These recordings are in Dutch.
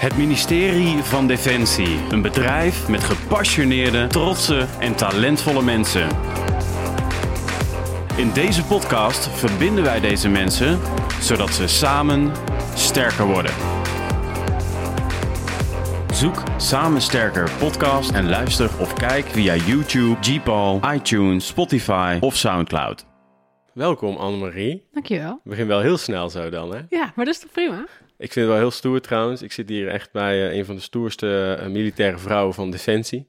Het ministerie van Defensie. Een bedrijf met gepassioneerde, trotse en talentvolle mensen. In deze podcast verbinden wij deze mensen zodat ze samen sterker worden. Zoek Samen Sterker podcast en luister of kijk via YouTube, Gpal, iTunes, Spotify of Soundcloud. Welkom Annemarie. Dankjewel. We beginnen wel heel snel zo dan, hè? Ja, maar dat is toch prima? Ik vind het wel heel stoer trouwens. Ik zit hier echt bij eh, een van de stoerste uh, militaire vrouwen van Defensie.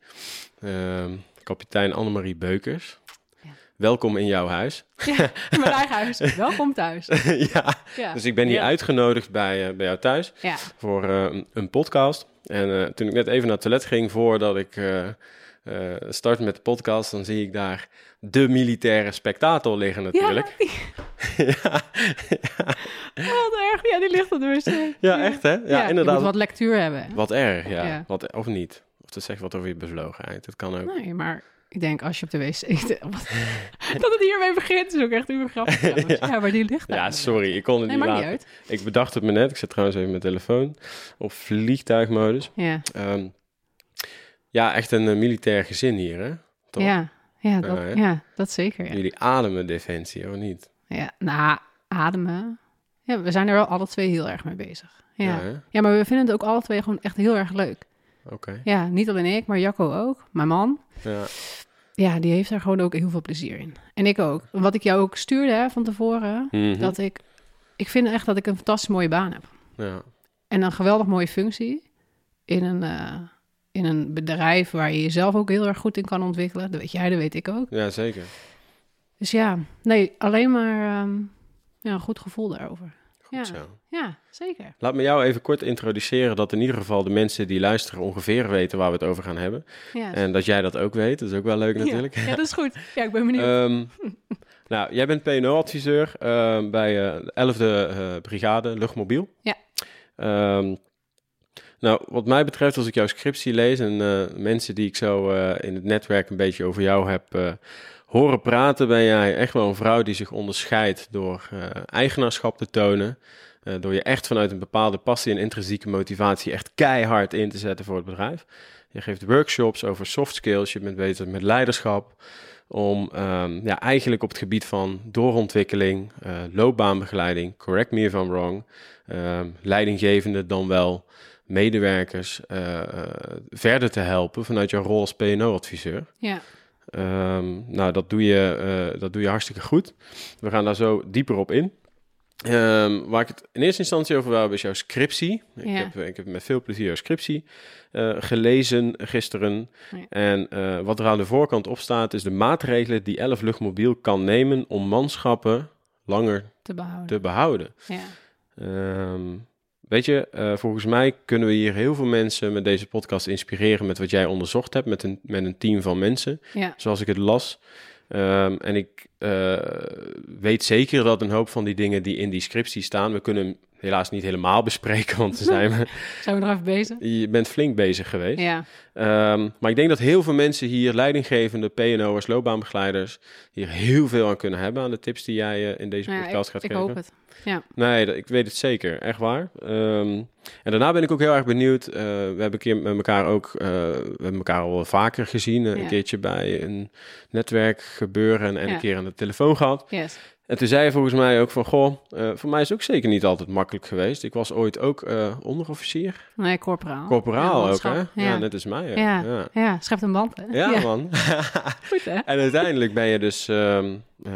Uh, kapitein Annemarie Beukers. Ja. Welkom in jouw huis. Ja, in mijn eigen huis. Welkom thuis. ja. ja. dus ik ben hier ja. uitgenodigd bij, uh, bij jou thuis voor een podcast. En toen ik net even naar het toilet ging voordat ik start met de podcast, dan zie ik daar de militaire spectator liggen natuurlijk. Ja, ja, ja. Wat erg. Ja, die ligt op de wc. Ja, ja, echt hè? Ja, inderdaad. moet wat lectuur hebben. Wat erg, ja. Wat, of niet. Of dat zegt wat over je bevlogenheid. Dat kan ook. Nee, maar ik denk als je op de wc... dat het hiermee begint is ook echt uber grappig. ja. ja, maar die ligt daar. Ja, sorry. Ik kon het nee, niet laten. niet. Ik bedacht het me net. Ik zet trouwens even mijn telefoon op vliegtuigmodus. Ja. Um, ja, echt een uh, militair gezin hier, hè? Toch? Ja. Ja, dat, ja, dat zeker. Ja. Jullie ademen defensie, of niet? Ja, nou, ademen. Ja, we zijn er wel alle twee heel erg mee bezig. Ja, ja, ja maar we vinden het ook alle twee gewoon echt heel erg leuk. Oké. Okay. Ja, niet alleen ik, maar Jacco ook, mijn man. Ja. Ja, die heeft er gewoon ook heel veel plezier in. En ik ook. Wat ik jou ook stuurde hè, van tevoren, mm -hmm. dat ik... Ik vind echt dat ik een fantastisch mooie baan heb. Ja. En een geweldig mooie functie in een... Uh, in een bedrijf waar je jezelf ook heel erg goed in kan ontwikkelen. Dat weet jij, dat weet ik ook. Ja, zeker. Dus ja, nee, alleen maar um, ja, een goed gevoel daarover. Goed ja. zo. Ja, zeker. Laat me jou even kort introduceren, dat in ieder geval de mensen die luisteren ongeveer weten waar we het over gaan hebben. Ja, en dat jij dat ook weet, dat is ook wel leuk natuurlijk. Ja, ja dat is goed. Ja, ik ben benieuwd. um, nou, jij bent PNO-adviseur uh, bij uh, de 11e uh, Brigade Luchtmobiel. Ja. Um, nou, wat mij betreft, als ik jouw scriptie lees en uh, mensen die ik zo uh, in het netwerk een beetje over jou heb uh, horen praten, ben jij echt wel een vrouw die zich onderscheidt door eigenaarschap te tonen. door je echt vanuit een bepaalde passie en intrinsieke motivatie echt keihard in te zetten voor het bedrijf. Je geeft workshops over soft skills, je bent bezig met leiderschap. Om um, ja, eigenlijk op het gebied van doorontwikkeling, loopbaanbegeleiding, correct me if I'm wrong, um, leidinggevende dan wel medewerkers uh, uh, verder te helpen vanuit jouw rol als PNO-adviseur. Ja. Um, nou, dat doe, je, uh, dat doe je hartstikke goed. We gaan daar zo dieper op in. Um, waar ik het in eerste instantie over wil hebben is jouw scriptie. Ik, ja. heb, ik heb met veel plezier jouw scriptie gelezen gisteren. Ja. En wat er aan de voorkant op staat is de maatregelen die 11 Luchtmobiel kan nemen om manschappen langer te behouden. Te behouden. Ja. Um, Weet je, uh, volgens mij kunnen we hier heel veel mensen met deze podcast inspireren met wat jij onderzocht hebt met een, met een team van mensen, ja. zoals ik het las. Um, en ik uh, weet zeker dat een hoop van die dingen die in die scriptie staan, we kunnen helaas niet helemaal bespreken, want we zijn we... zijn we er even bezig? Je bent flink bezig geweest. Ja. Um, maar ik denk dat heel veel mensen hier, leidinggevende, PNO'ers, loopbaanbegeleiders, hier heel veel aan kunnen hebben aan de tips die jij uh, in deze ja, podcast ik, gaat ik geven. hoop het. Ja. Nee, dat, ik weet het zeker. Echt waar. Um, en daarna ben ik ook heel erg benieuwd. Uh, we hebben een keer met elkaar ook... Uh, we hebben elkaar al vaker gezien. Ja. Een keertje bij een netwerk gebeuren en, en een keer aan de telefoon gehad. Yes. En toen zei je volgens mij ook van... Goh, uh, voor mij is het ook zeker niet altijd makkelijk geweest. Ik was ooit ook uh, onderofficier. Nee, corporaal. Corporaal Ja, ook, hè? Ja. Ja. net als mij. hè? Ja. ja. Ja, schept een band, hè? Ja, man. Goed, hè? en uiteindelijk ben je dus um, uh,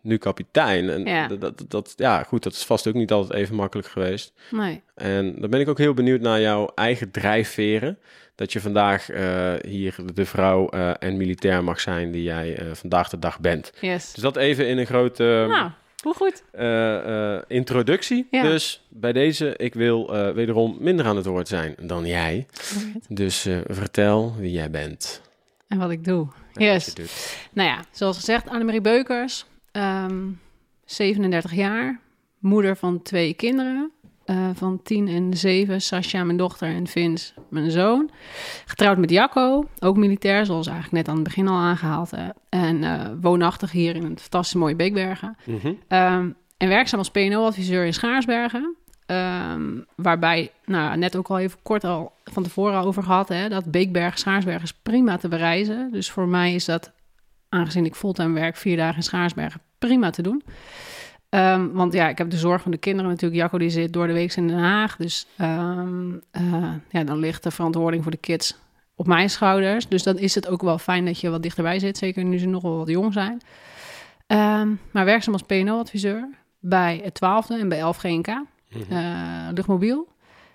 nu kapitein. En Ja. dat, dat, dat, ja, goed, dat is vast ook niet altijd even makkelijk geweest. Nee. En dan ben ik ook heel benieuwd naar jouw eigen drijfveren. Dat je vandaag uh, hier de vrouw uh, en militair mag zijn die jij uh, vandaag de dag bent. Yes. Dus dat even in een grote Nou, hoe goed. introductie. Ja. Dus bij deze, ik wil wederom minder aan het woord zijn dan jij. Dus vertel wie jij bent. En wat ik doe. En Yes. Nou ja, zoals gezegd, Annemarie Beukers, um, 37 jaar, moeder van twee kinderen. Uh, van 10 en 7, Sascha, mijn dochter, en Vince, mijn zoon. Getrouwd met Jacco, ook militair, zoals eigenlijk net aan het begin al aangehaald. Uh, en uh, woonachtig hier in het fantastisch mooie Beekbergen. Mhm. Um, en werkzaam als PNO-adviseur in Schaarsbergen. Ehm, waarbij, nou, net ook al even kort al van tevoren over gehad, hè, dat Beekberg, Schaarsberg is prima te bereizen. Dus voor mij is dat, aangezien ik fulltime werk, vier dagen in Schaarsbergen, prima te doen. Ehm, want ja, ik heb de zorg van de kinderen natuurlijk. Jacco die zit door de week in Den Haag. Dus ehm, eh, ja, dan ligt de verantwoording voor de kids op mijn schouders. Dus dan is het ook wel fijn dat je wat dichterbij zit. Zeker nu ze nog wel wat jong zijn. Ehm, maar werkzaam als PNO-adviseur bij het 12e en bij 11 GNK. Uh, luchtmobiel.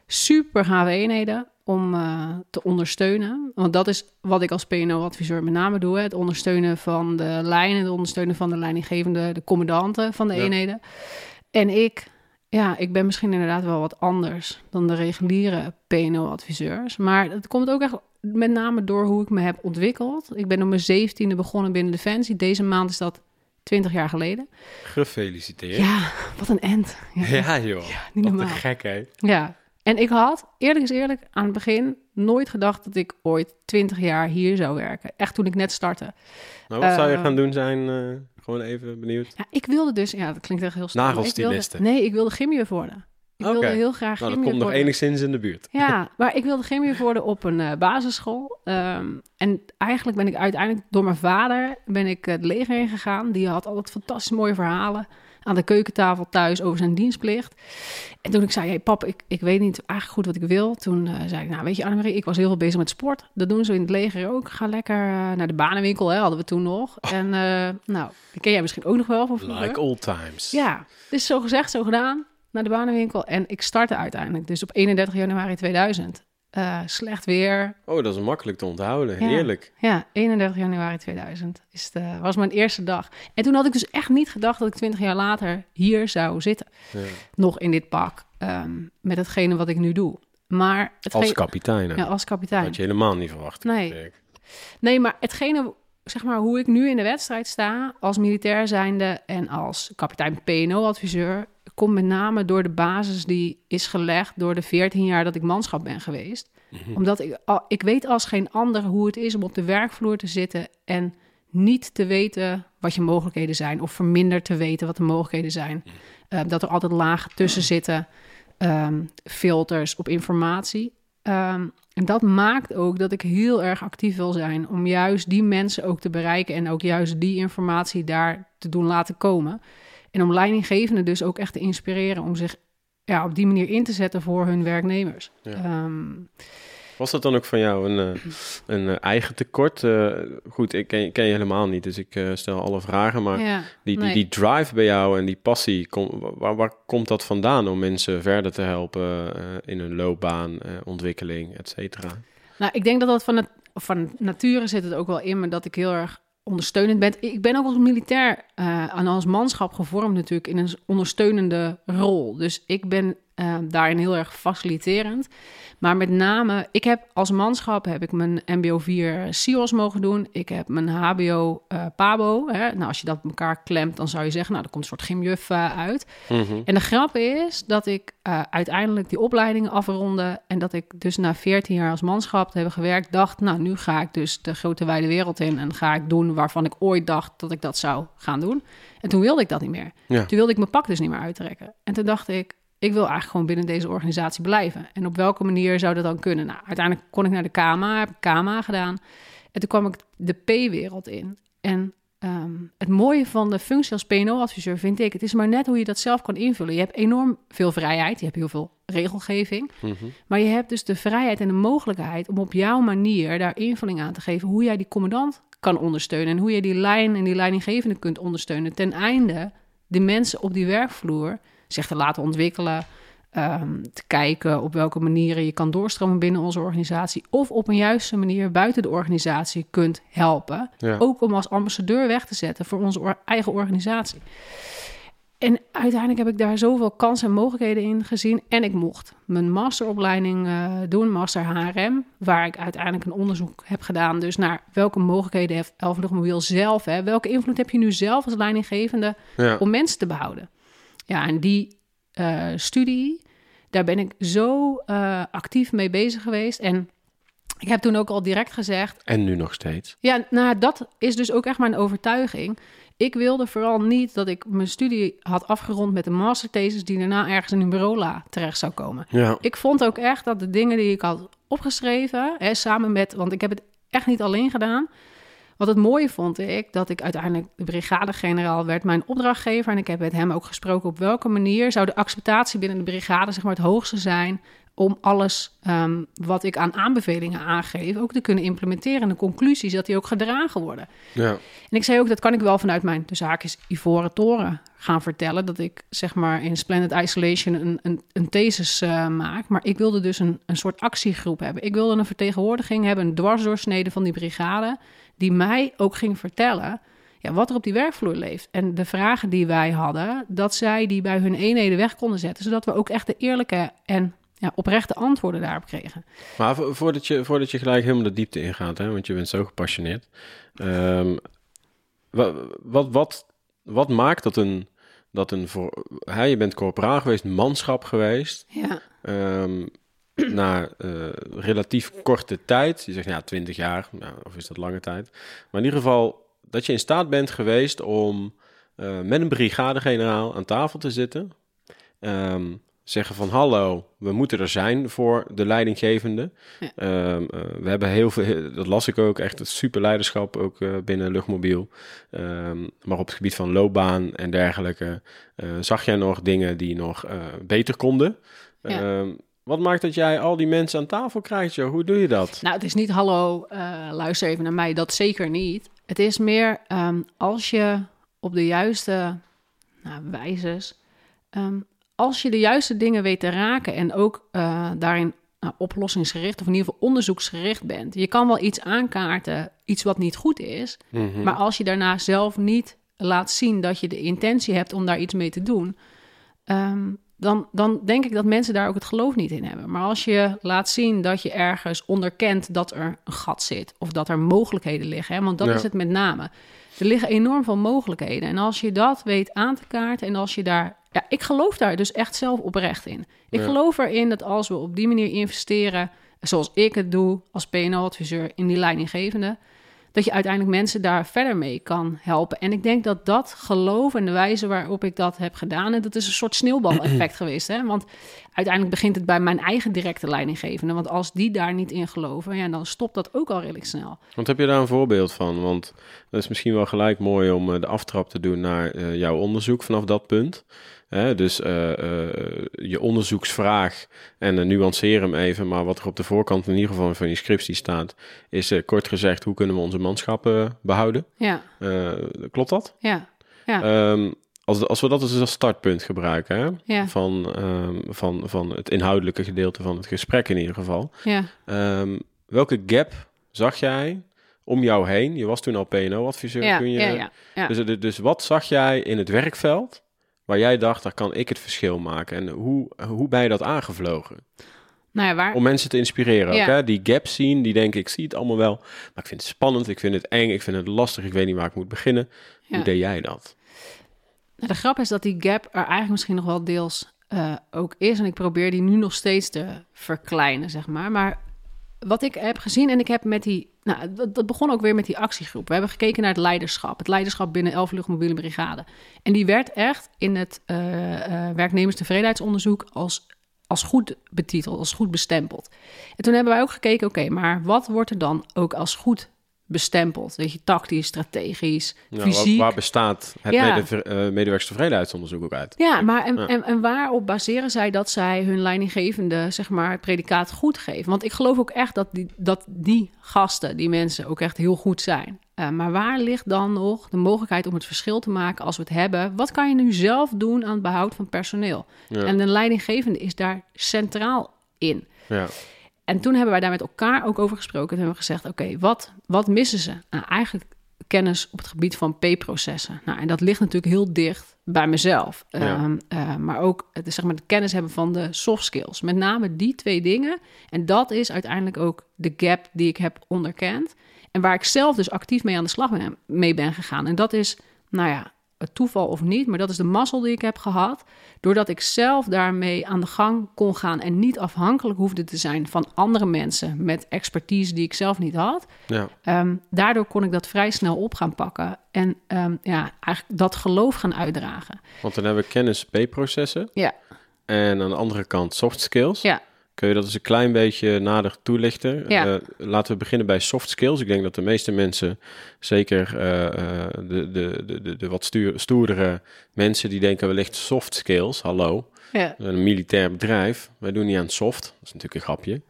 Super gave eenheden om uh, te ondersteunen. Want dat is wat ik als PNO-adviseur met name doe. Hè. Het ondersteunen van de lijnen, het ondersteunen van de leidinggevende, de commandanten van de ja. eenheden. En ik, ja, ik ben misschien inderdaad wel wat anders dan de reguliere PNO-adviseurs. Maar het komt ook echt met name door hoe ik me heb ontwikkeld. Ik ben op mijn zeventiende begonnen binnen Defensie. Deze maand is dat 20 jaar geleden. Gefeliciteerd. Ja, wat een end. Ja, ja joh. Ja, niet wat normaal. een gek, hè? Ja, en ik had, eerlijk is eerlijk, aan het begin nooit gedacht dat ik ooit 20 jaar hier zou werken. Echt toen ik net startte. Nou, wat uh, zou je gaan doen zijn? Uh, gewoon even benieuwd. Ja, ik wilde dus, ja, dat klinkt echt heel snel. Nagelstilisten. Nee, ik wilde gymjuf worden. Ik okay. wilde heel graag nou, dat komt nog worden. enigszins in de buurt. Ja, maar ik wilde gymjuf worden op een uh, basisschool. Um, en eigenlijk ben ik uiteindelijk door mijn vader ben ik het leger ingegaan. Die had altijd fantastisch mooie verhalen aan de keukentafel thuis over zijn dienstplicht. En toen ik zei, hey, pap, ik, ik weet niet eigenlijk goed wat ik wil. Toen uh, zei ik, nou weet je Annemarie, ik was heel veel bezig met sport. Dat doen ze in het leger ook. Ga lekker uh, naar de banenwinkel, hè, hadden we toen nog. En uh, nou, die ken jij misschien ook nog wel van vroeger. Like old times. Ja, dus zo gezegd, zo gedaan. Naar de banenwinkel. En ik startte uiteindelijk dus op 31 januari 2000. Uh, slecht weer. Oh, dat is makkelijk te onthouden. Ja, Heerlijk. Ja, 31 januari 2000 is de, was mijn eerste dag. En toen had ik dus echt niet gedacht dat ik 20 jaar later hier zou zitten. Ja. Nog in dit pak. Um, met hetgene wat ik nu doe. Maar als kapitein. Hè? Ja, als kapitein. Dat had je helemaal niet verwacht. Nee. Nee, maar hetgene, zeg maar, hoe ik nu in de wedstrijd sta, als militair zijnde en als kapitein PNO-adviseur, komt met name door de basis die is gelegd door de 14 jaar dat ik manschap ben geweest. Mm-hmm. Omdat ik, ik weet als geen ander hoe het is om op de werkvloer te zitten en niet te weten wat je mogelijkheden zijn, of verminderd te weten wat de mogelijkheden zijn. Uh, dat er altijd lagen tussen zitten, um, filters op informatie. Um, en dat maakt ook dat ik heel erg actief wil zijn om juist die mensen ook te bereiken en ook juist die informatie daar te doen laten komen. En om leidinggevenden dus ook echt te inspireren om zich ja, op die manier in te zetten voor hun werknemers. Ja. Um, was dat dan ook van jou een, uh, een uh, eigen tekort? Uh, goed, ik ken, ken, je helemaal niet, dus ik stel alle vragen. Maar ja, die, die, nee. die drive bij jou en die passie, kom, waar, waar, komt dat vandaan om mensen verder te helpen in hun loopbaan, ontwikkeling, et cetera? Nou, ik denk dat dat van, het, van nature zit het ook wel in me dat ik heel erg ondersteunend ben. Ik ben ook als militair uh, en als manschap gevormd natuurlijk in een ondersteunende rol. Dus ik ben uh, daarin heel erg faciliterend. Maar met name, ik heb als manschap heb ik mijn MBO 4 SIOS mogen doen. Ik heb mijn HBO uh, PABO. Hè. Nou, als je dat op elkaar klemt, dan zou je zeggen, nou, er komt een soort gymjuf uh, uit. Mm-hmm. En de grap is dat ik uh, uiteindelijk die opleidingen afronde en dat ik dus na 14 jaar als manschap te hebben gewerkt, dacht, nou, nu ga ik dus de grote wijde wereld in en ga ik doen waarvan ik ooit dacht dat ik dat zou gaan doen. En toen wilde ik dat niet meer. Ja. Toen wilde ik mijn pak dus niet meer uittrekken. En toen dacht ik, ik wil eigenlijk gewoon binnen deze organisatie blijven. En op welke manier zou dat dan kunnen? Nou, uiteindelijk kon ik naar de KMA, heb ik KMA gedaan. En toen kwam ik de P-wereld in. En um, het mooie van de functie als PNO-adviseur vind ik... het is maar net hoe je dat zelf kan invullen. Je hebt enorm veel vrijheid, je hebt heel veel regelgeving. Mm-hmm. Maar je hebt dus de vrijheid en de mogelijkheid... om op jouw manier daar invulling aan te geven... hoe jij die commandant kan ondersteunen... en hoe je die lijn en die leidinggevende kunt ondersteunen... ten einde de mensen op die werkvloer zich te laten ontwikkelen. Um, te kijken op welke manieren je kan doorstromen binnen onze organisatie. Of op een juiste manier buiten de organisatie kunt helpen. Ja. Ook om als ambassadeur weg te zetten voor onze or eigen organisatie. En uiteindelijk heb ik daar zoveel kansen en mogelijkheden in gezien. En ik mocht mijn masteropleiding uh, doen, master HRM. Waar ik uiteindelijk een onderzoek heb gedaan. Dus naar welke mogelijkheden heeft Elfenluchtmobiel zelf. Hè? Welke invloed heb je nu zelf als leidinggevende ja. om mensen te behouden? Ja, en die uh, studie, daar ben ik zo uh, actief mee bezig geweest. En ik heb toen ook al direct gezegd. En nu nog steeds. Ja, nou, dat is dus ook echt mijn overtuiging. Ik wilde vooral niet dat ik mijn studie had afgerond met een masterthesis die daarna ergens in een bureau terecht zou komen. Ja. Ik vond ook echt dat de dingen die ik had opgeschreven, hè, samen met, want ik heb het echt niet alleen gedaan. Wat het mooie vond ik, dat ik uiteindelijk de brigadegeneraal werd mijn opdrachtgever. En ik heb met hem ook gesproken op welke manier zou de acceptatie binnen de brigade zeg maar, het hoogste zijn om alles ehm, wat ik aan aanbevelingen aangeef ook te kunnen implementeren. En de conclusies dat die ook gedragen worden. Ja. En ik zei ook, dat kan ik wel vanuit mijn, de zaakjes Ivoren Toren gaan vertellen. Dat ik zeg maar in Splendid Isolation een, een, een thesis uh, maak. Maar ik wilde dus een, een soort actiegroep hebben. Ik wilde een vertegenwoordiging hebben, een dwarsdoorsnede van die brigade. Die mij ook ging vertellen ja, wat er op die werkvloer leeft. En de vragen die wij hadden, dat zij die bij hun eenheden weg konden zetten. Zodat we ook echt de eerlijke en ja, oprechte antwoorden daarop kregen. Maar voordat je, voordat je gelijk helemaal de diepte ingaat, hè, want je bent zo gepassioneerd. Um, wat, wat, wat, wat maakt dat een, dat een voor, hè, je bent corporaal geweest, manschap geweest. Ja. Um, na uh, relatief korte tijd, je zegt ja, 20 jaar, nou, of is dat lange tijd. Maar in ieder geval dat je in staat bent geweest om uh, met een brigadegeneraal aan tafel te zitten. Um, zeggen van hallo, we moeten er zijn voor de leidinggevende. Ja. Um, uh, we hebben heel veel, dat las ik ook, echt het super leiderschap ook uh, binnen Luchtmobiel. Um, maar op het gebied van loopbaan en dergelijke uh, zag jij nog dingen die nog beter konden. Ja. Um, wat maakt dat jij al die mensen aan tafel krijgt, joh? Hoe doe je dat? Nou, het is niet hallo, luister even naar mij, dat zeker niet. Het is meer als je op de juiste nou, wijzes als je de juiste dingen weet te raken en ook uh, daarin nou, oplossingsgericht of in ieder geval onderzoeksgericht bent. Je kan wel iets aankaarten, iets wat niet goed is, mm -hmm. maar als je daarna zelf niet laat zien dat je de intentie hebt om daar iets mee te doen, um, dan, dan denk ik dat mensen daar ook het geloof niet in hebben. Maar als je laat zien dat je ergens onderkent dat er een gat zit of dat er mogelijkheden liggen, hè, want dat ja. is het met name. Er liggen enorm veel mogelijkheden. En als je dat weet aan te kaarten en als je daar ja, ik geloof daar dus echt zelf oprecht in. Ik ja. geloof erin dat als we op die manier investeren, zoals ik het doe als PNO-adviseur in die leidinggevende, dat je uiteindelijk mensen daar verder mee kan helpen. En ik denk dat dat geloof en de wijze waarop ik dat heb gedaan, en dat is een soort sneeuwbaleffect geweest. Hè? Want uiteindelijk begint het bij mijn eigen directe leidinggevende. Want als die daar niet in geloven, ja, dan stopt dat ook al redelijk snel. Want heb je daar een voorbeeld van? Want dat is misschien wel gelijk mooi om de aftrap te doen naar uh, jouw onderzoek vanaf dat punt. Hè, dus uh, uh, je onderzoeksvraag, en uh, nuanceer hem even, maar wat er op de voorkant in ieder geval van je scriptie staat, is kort gezegd, hoe kunnen we onze manschappen behouden? Ja. klopt dat? Ja. ja. Um, als, als we dat dus als startpunt gebruiken, hè, ja. van, um, van, van het inhoudelijke gedeelte van het gesprek in ieder geval. Ja. Um, welke gap zag jij om jou heen? Je was toen al PNO-adviseur. Ja, kun je, ja, ja, ja. Dus, dus wat zag jij in het werkveld waar jij dacht, daar kan ik het verschil maken? En hoe, hoe ben je dat aangevlogen? Nou ja, waar... Om mensen te inspireren Ja. ook, hè? Die gap zien, die denken, ik zie het allemaal wel, maar ik vind het spannend, ik vind het eng, ik vind het lastig, ik weet niet waar ik moet beginnen. Ja. Hoe deed jij dat? Nou, de grap is dat die gap er eigenlijk misschien nog wel deels eh, ook is. En ik probeer die nu nog steeds te verkleinen, zeg maar. Maar wat ik heb gezien en ik heb met die... Nou, dat, dat begon ook weer met die actiegroep. We hebben gekeken naar het leiderschap. Het leiderschap binnen 11 luchtmobiele brigade. En die werd echt in het uh, uh, werknemerstevredenheidsonderzoek als, als goed betiteld, als goed bestempeld. En toen hebben wij ook gekeken, oké, maar wat wordt er dan ook als goed bestempeld. Weet je, tactisch, strategisch, Ja, fysiek. waar, waar bestaat het Ja. mede, uh, medewerkstevredenheidsonderzoek ook uit? Ja, maar en, en, en waarop baseren zij dat zij hun leidinggevende, zeg maar, het predicaat goed geven? Want ik geloof ook echt dat die, dat die gasten, die mensen, ook echt heel goed zijn. Uh, maar waar ligt dan nog de mogelijkheid om het verschil te maken als we het hebben? Wat kan je nu zelf doen aan het behoud van personeel? Ja. En de leidinggevende is daar centraal in. Ja. En toen hebben wij daar met elkaar ook over gesproken. En hebben we gezegd, oké, wat, wat missen ze? Nou, eigenlijk kennis op het gebied van P-processen. Nou, en dat ligt natuurlijk heel dicht bij mezelf. Ja. Um, uh, maar ook het, zeg maar, de kennis hebben van de soft skills. Met name die twee dingen. En dat is uiteindelijk ook de gap die ik heb onderkend. En waar ik zelf dus actief mee aan de slag mee ben gegaan. En dat is, nou ja, toeval of niet, maar dat is de mazzel die ik heb gehad. Doordat ik zelf daarmee aan de gang kon gaan en niet afhankelijk hoefde te zijn van andere mensen met expertise die ik zelf niet had. Ja. Ehm, daardoor kon ik dat vrij snel op gaan pakken en ehm, ja, eigenlijk dat geloof gaan uitdragen. Want dan hebben we kennis B-processen Ja, en aan de andere kant soft skills. ja, Kun je dat eens een klein beetje nader toelichten? Ja. Eh, laten we beginnen bij soft skills. Ik denk dat de meeste mensen, zeker eh, eh, de, de, de, de, de wat stuur, stoerdere mensen, die denken wellicht soft skills. Hallo, ja. een militair bedrijf. Wij doen niet aan soft. Dat is natuurlijk een grapje.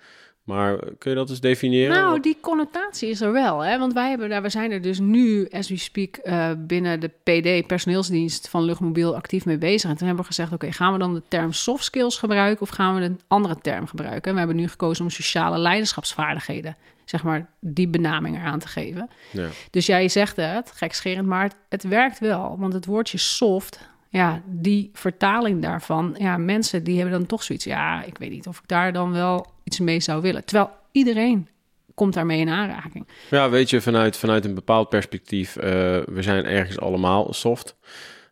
Maar kun je dat eens definiëren? Nou, die connotatie is er wel. Hè? Want wij, hebben daar, we zijn er dus nu, as we speak, eh, binnen de PD, personeelsdienst van Luchtmobiel, actief mee bezig. En toen hebben we gezegd, oké, gaan we dan de term soft skills gebruiken of gaan we een andere term gebruiken? En we hebben nu gekozen om sociale leiderschapsvaardigheden, zeg maar, die benaming eraan te geven. Ja. Dus jij zegt het, gekscherend, maar het, het werkt wel. Want het woordje soft, ja, die vertaling daarvan, ja, mensen die hebben dan toch zoiets, ja, ik weet niet of ik daar dan wel iets mee zou willen. Terwijl iedereen komt daarmee in aanraking. Ja, weet je, vanuit, vanuit een bepaald perspectief, eh, we zijn ergens allemaal soft.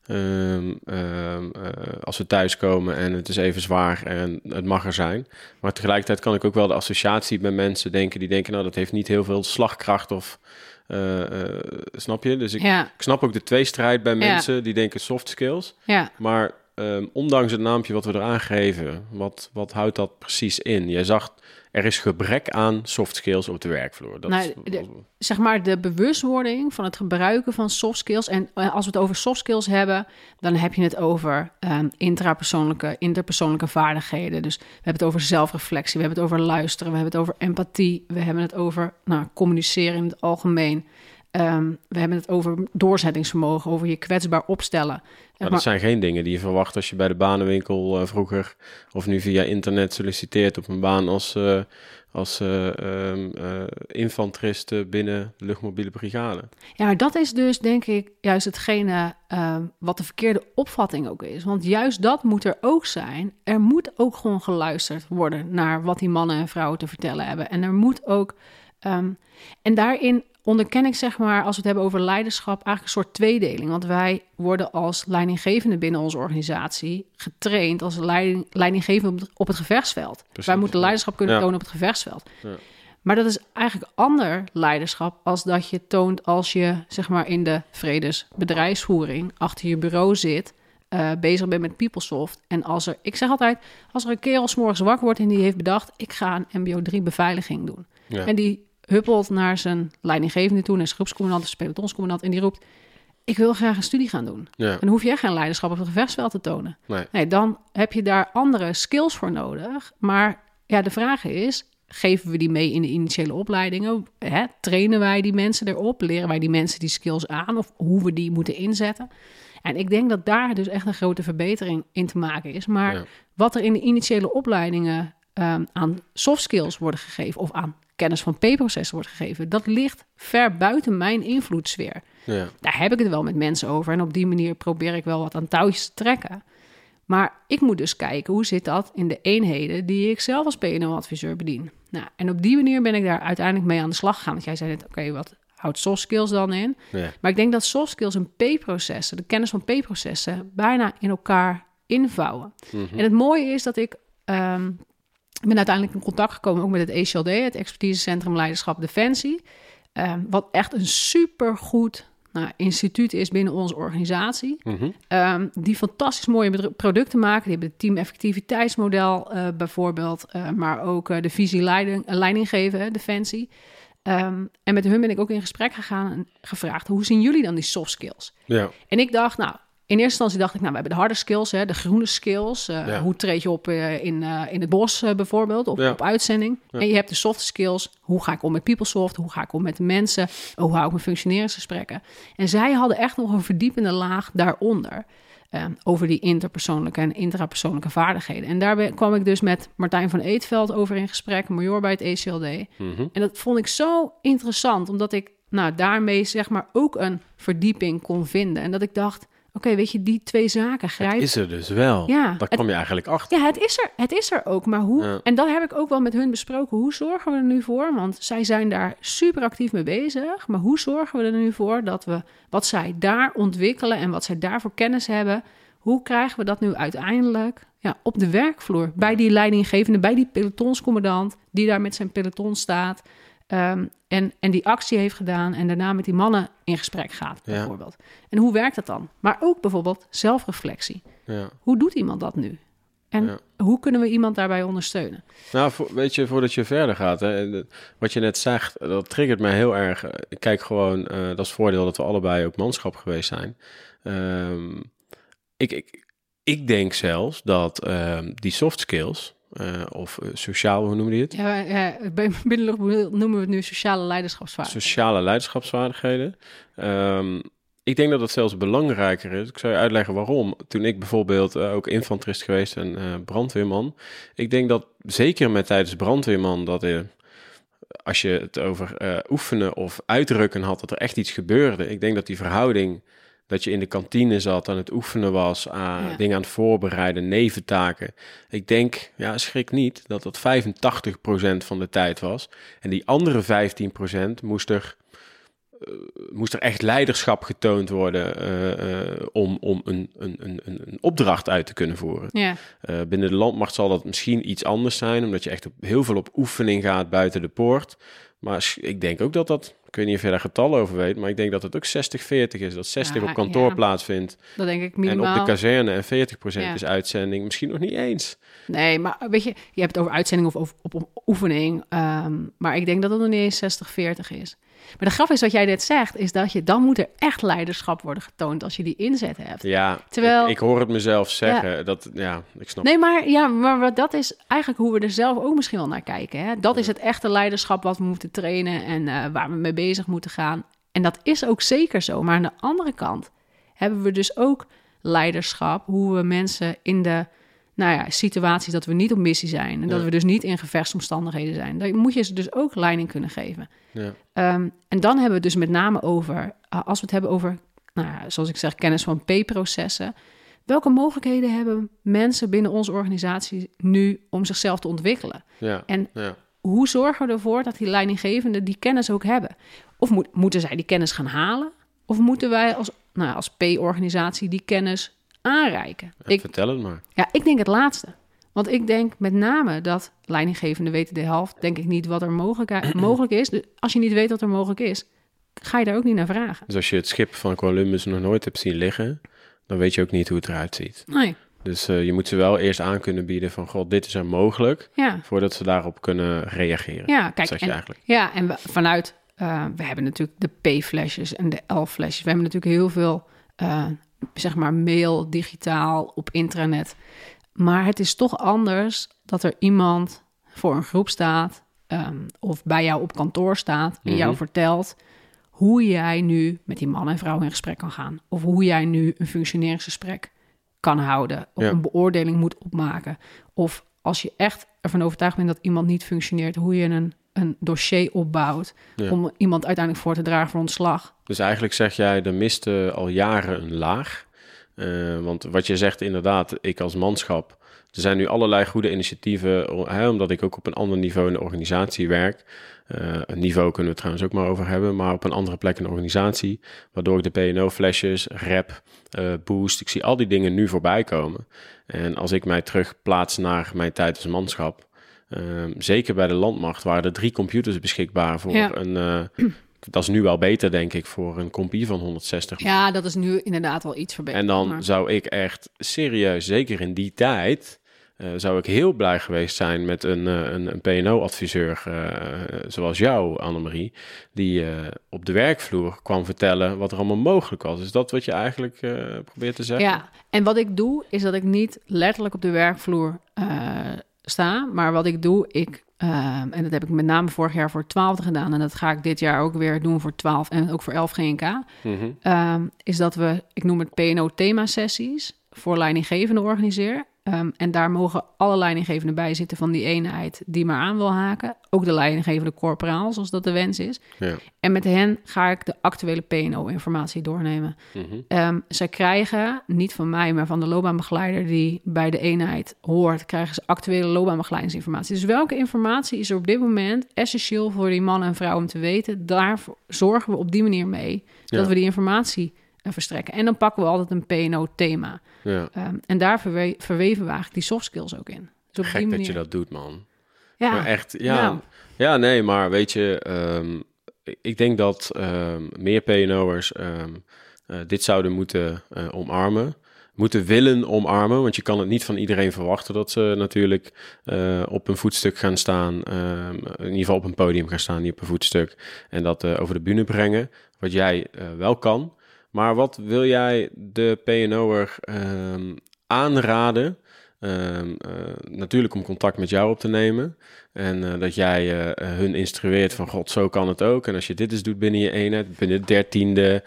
Ehm, ehm, eh, als we thuiskomen en het is even zwaar en het mag er zijn. Maar tegelijkertijd kan ik ook wel de associatie bij mensen denken die denken, nou dat heeft niet heel veel slagkracht of eh, snap je? Dus ik, Ja, ik snap ook de tweestrijd bij Ja. mensen die denken soft skills. ja. Maar ehm, ondanks het naampje wat we eraan geven, wat, wat houdt dat precies in? Jij zag, er is gebrek aan soft skills op de werkvloer. Dat Nou, is, de- zeg maar de bewustwording van het gebruiken van soft skills. En eh, als we het over soft skills hebben, dan heb je het over ehm, intrapersoonlijke, interpersoonlijke vaardigheden. Dus we hebben het over zelfreflectie, we hebben het over luisteren, we hebben het over empathie, we hebben het over nou, communiceren in het algemeen. Ehm, we hebben het over doorzettingsvermogen, over je kwetsbaar opstellen. Maar dat zijn geen dingen die je verwacht als je bij de banenwinkel eh, vroeger of nu via internet solliciteert op een baan als, eh, als eh, ehm, eh, infanterist binnen de luchtmobiele brigade. Ja, maar dat is dus denk ik juist hetgene ehm, wat de verkeerde opvatting ook is. Want juist dat moet er ook zijn. Er moet ook gewoon geluisterd worden naar wat die mannen en vrouwen te vertellen hebben. En er moet ook. en daarin onderken ik zeg maar, als we het hebben over leiderschap, eigenlijk een soort tweedeling. Want wij worden als leidinggevende binnen onze organisatie getraind als leiding, leidinggevende op het, gevechtsveld. Precies, wij moeten leiderschap kunnen Ja. tonen op het gevechtsveld. Ja. Maar dat is eigenlijk ander leiderschap als dat je toont als je zeg maar in de vredesbedrijfsvoering achter je bureau zit, eh, bezig bent met PeopleSoft. En als er, ik zeg altijd, als er een kerel 's morgens wakker wordt en die heeft bedacht, ik ga een MBO 3 beveiliging doen. Ja. En die huppelt naar zijn leidinggevende toe, naar zijn groepscommandant of zijn pelotonscommandant en die roept, ik wil graag een studie gaan doen. Ja, En dan hoef je echt geen leiderschap op het gevechtsveld te tonen. nee. Nee, dan heb je daar andere skills voor nodig. Maar ja, de vraag is, geven we die mee in de initiële opleidingen? Hè? Trainen wij die mensen erop? Leren wij die mensen die skills aan? Of hoe we die moeten inzetten? En ik denk dat daar dus echt een grote verbetering in te maken is. Maar Ja. wat er in de initiële opleidingen ehm, aan soft skills worden gegeven... of aan kennis van P-processen wordt gegeven... dat ligt ver buiten mijn invloedssfeer Ja. daar heb ik het wel met mensen over. En op die manier probeer ik wel wat aan touwtjes te trekken. Maar ik moet dus kijken hoe zit dat in de eenheden die ik zelf als PNO-adviseur bedien. Nou, en op die manier ben ik daar uiteindelijk mee aan de slag gegaan. Want jij zei net, oké, wat houdt soft skills dan in? Ja. Maar ik denk dat soft skills en P-processen, de kennis van P-processen, bijna in elkaar invouwen. Mhm. En het mooie is dat ik ehm, ik ben uiteindelijk in contact gekomen ook met het ECLD, het Expertisecentrum Leiderschap Defensie. Ehm, wat echt een supergoed nou, instituut is binnen onze organisatie. Mhm. Ehm, die fantastisch mooie producten maken. Die hebben het team effectiviteitsmodel eh, bijvoorbeeld, eh, maar ook eh, de visie leiding, leiding geven, Defensie. Ehm, en met hun ben ik ook in gesprek gegaan en gevraagd: hoe zien jullie dan die soft skills? Ja. En ik dacht, nou, in eerste instantie dacht ik, nou, we hebben de harde skills, hè, de groene skills. eh, Ja. Hoe treed je op eh, in, eh, in het bos bijvoorbeeld, op, Ja. op uitzending. Ja. En je hebt de soft skills. Hoe ga ik om met PeopleSoft? Hoe ga ik om met de mensen? Hoe hou ik mijn functioneringsgesprekken? En zij hadden echt nog een verdiepende laag daaronder. over die interpersoonlijke en intrapersoonlijke vaardigheden. En daar ben- kwam ik dus met Martijn van Eetveld over in gesprek, major bij het ECLD. Mhm. En dat vond ik zo interessant, omdat ik nou, daarmee zeg maar ook een verdieping kon vinden. En dat ik dacht, oké, weet je, die twee zaken Het grijpen. is er dus wel. Ja, Daar kwam je eigenlijk achter. Ja, het is er. Het is er ook. Maar hoe? Ja. En dat heb ik ook wel met hun besproken. Hoe zorgen we er nu voor? Want zij zijn daar super actief mee bezig. Maar hoe zorgen we er nu voor dat we wat zij daar ontwikkelen en wat zij daarvoor kennis hebben, hoe krijgen we dat nu uiteindelijk ja, op de werkvloer? Bij die leidinggevende, bij die pelotonscommandant die daar met zijn peloton staat. Ehm, en, en die actie heeft gedaan en daarna met die mannen in gesprek gaat, Ja. bijvoorbeeld. En hoe werkt dat dan? Maar ook bijvoorbeeld zelfreflectie. Ja. Hoe doet iemand dat nu? En Ja. hoe kunnen we iemand daarbij ondersteunen? Nou, voor- weet je, voordat je verder gaat, hè, wat je net zegt, dat triggert mij heel erg. Ik kijk gewoon, eh, dat is het voordeel dat we allebei ook manschap geweest zijn. Ehm, ik, ik, ik denk zelfs dat ehm, die soft skills, eh, of eh, sociaal, hoe noem je het? Ja, ja, noemen we het nu sociale leiderschapsvaardigheden. Sociale leiderschapsvaardigheden. Ehm, ik denk dat dat zelfs belangrijker is. Ik zou je uitleggen waarom. Toen ik bijvoorbeeld eh, ook infanterist geweest en brandweerman. Ik denk dat zeker met tijdens brandweerman dat er, als je het over oefenen of uitdrukken had, dat er echt iets gebeurde. Ik denk dat die verhouding dat je in de kantine zat, aan het oefenen was, aan Ja. dingen aan het voorbereiden, neventaken. Ik denk, ja, schrik niet, dat dat 85% van de tijd was. En die andere 15% moest er, eh, moest er echt leiderschap getoond worden eh, eh, om, om een, een, een, een opdracht uit te kunnen voeren. Ja, binnen de landmacht zal dat misschien iets anders zijn, omdat je echt op, heel veel op oefening gaat buiten de poort. Maar ik denk ook dat dat, ik weet niet of je daar getallen over weet, maar ik denk dat het ook 60-40 is. Dat 60 Ja, op kantoor ja. plaatsvindt dat denk ik en minimaal. op de kazerne en 40% Ja. is uitzending. Misschien nog niet eens. Nee, maar weet je, je hebt het over uitzending of op oefening. ehm, maar ik denk dat het nog niet eens 60-40 is. Maar de grap is wat jij net zegt, is dat je dan moet er echt leiderschap worden getoond als je die inzet hebt. Ja, Terwijl- ik, ik hoor het mezelf zeggen. Dat, ja, ik snap Nee, maar, ja, maar dat is eigenlijk hoe we er zelf ook misschien wel naar kijken. Hè? Dat is het echte leiderschap wat we moeten trainen en eh, waar we mee bezig moeten gaan. En dat is ook zeker zo. Maar aan de andere kant hebben we dus ook leiderschap, hoe we mensen in de nou ja, situaties dat we niet op missie zijn en dat Ja. we dus niet in gevechtsomstandigheden zijn. Dan moet je ze dus ook leiding kunnen geven. Ja. Ehm, en dan hebben we het dus met name over, uh, als we het hebben over, nou ja, zoals ik zeg, kennis van P-processen. Welke mogelijkheden hebben mensen binnen onze organisatie nu om zichzelf te ontwikkelen? Ja, En hoe zorgen we ervoor dat die leidinggevenden die kennis ook hebben? Of moet, moeten zij die kennis gaan halen? Of moeten wij als, nou, ja, als P-organisatie die kennis aanreiken? Ja, Ik, Vertel het maar. ja, ik denk het laatste. Want ik denk met name dat leidinggevenden weten de helft, denk ik niet wat er mogelijk, mogelijk is. Dus als je niet weet wat er mogelijk is, ga je daar ook niet naar vragen. Dus als je het schip van Columbus nog nooit hebt zien liggen, dan weet je ook niet hoe het eruit ziet. Nee, Dus eh, je moet ze wel eerst aan kunnen bieden van, god, dit is er mogelijk, ja. voordat ze daarop kunnen reageren. Ja, kijk, en, eigenlijk. ja, en we- vanuit, eh, we hebben natuurlijk de P-flesjes en de L-flesjes. We hebben natuurlijk heel veel, eh, zeg maar, mail, digitaal, op intranet. Maar het is toch anders dat er iemand voor een groep staat ehm, of bij jou op kantoor staat en jou Mhm. vertelt hoe jij nu met die man en vrouw in gesprek kan gaan. Of hoe jij nu een functioneringsgesprek kan houden. Of Ja. een beoordeling moet opmaken. Of als je echt ervan overtuigd bent dat iemand niet functioneert, hoe je een, een dossier opbouwt Ja. om iemand uiteindelijk voor te dragen voor ontslag. Dus eigenlijk zeg jij, er miste al jaren een laag. Eh, want wat je zegt inderdaad, ik als manschap, er zijn nu allerlei goede initiatieven, hè, omdat ik ook op een ander niveau in de organisatie werk. Eh, een niveau kunnen we het trouwens ook maar over hebben, maar op een andere plek in de organisatie, waardoor ik de P&O-flesjes, rep, eh, boost, ik zie al die dingen nu voorbij komen. En als ik mij terugplaats naar mijn tijd als manschap, ehm, zeker bij de landmacht waren er drie computers beschikbaar voor Ja. een... eh, dat is nu wel beter, denk ik, voor een compie van 160 Ja, dat is nu inderdaad wel iets verbeterd. en dan maar- zou ik echt serieus, zeker in die tijd, eh, zou ik heel blij geweest zijn met een, eh, een, een PNO-adviseur zoals jou, Annemarie, die op de werkvloer kwam vertellen wat er allemaal mogelijk was. Is dat wat je eigenlijk probeert te zeggen? Ja, en wat ik doe, is dat ik niet letterlijk op de werkvloer sta. Maar wat ik doe, ik, eh, en dat heb ik met name vorig jaar voor 12 gedaan. En dat ga ik dit jaar ook weer doen voor 12 en ook voor 11 GNK. Mhm. ehm, is dat we, ik noem het PNO-thema-sessies voor leidinggevenden organiseer. Ehm, en daar mogen alle leidinggevenden bij zitten van die eenheid die maar aan wil haken. Ook de leidinggevende corporaal, zoals dat de wens is. Ja. En met hen ga ik de actuele PNO-informatie doornemen. Ehm, zij krijgen, niet van mij, maar van de loopbaanbegeleider die bij de eenheid hoort, krijgen ze actuele loopbaanbegeleidingsinformatie. Dus welke informatie is er op dit moment essentieel voor die man en vrouw om te weten? Daar zorgen we op die manier mee dat we die informatie verstrekken. En dan pakken we altijd een PNO-thema. Ja. Ehm, en daar verwe- verweven we eigenlijk die soft skills ook in. Dus Gek die dat manier. je dat doet, man. Ja, Maar echt, ja. Nou. Ja, nee, maar weet je, ehm, ik- denk dat ehm, meer PNO'ers ehm, eh, dit zouden moeten eh, omarmen. Moeten willen omarmen, want je kan het niet van iedereen verwachten dat ze natuurlijk eh, op een voetstuk gaan staan. in ieder geval op een podium gaan staan, niet op een voetstuk. En dat over de bühne brengen, wat jij wel kan. Maar wat wil jij de PNO'er ehm aanraden? Ehm, eh, natuurlijk om contact met jou op te nemen. En eh, dat jij eh, hun instrueert van god, zo kan het ook. En als je dit eens doet binnen je eenheid, binnen de dertiende,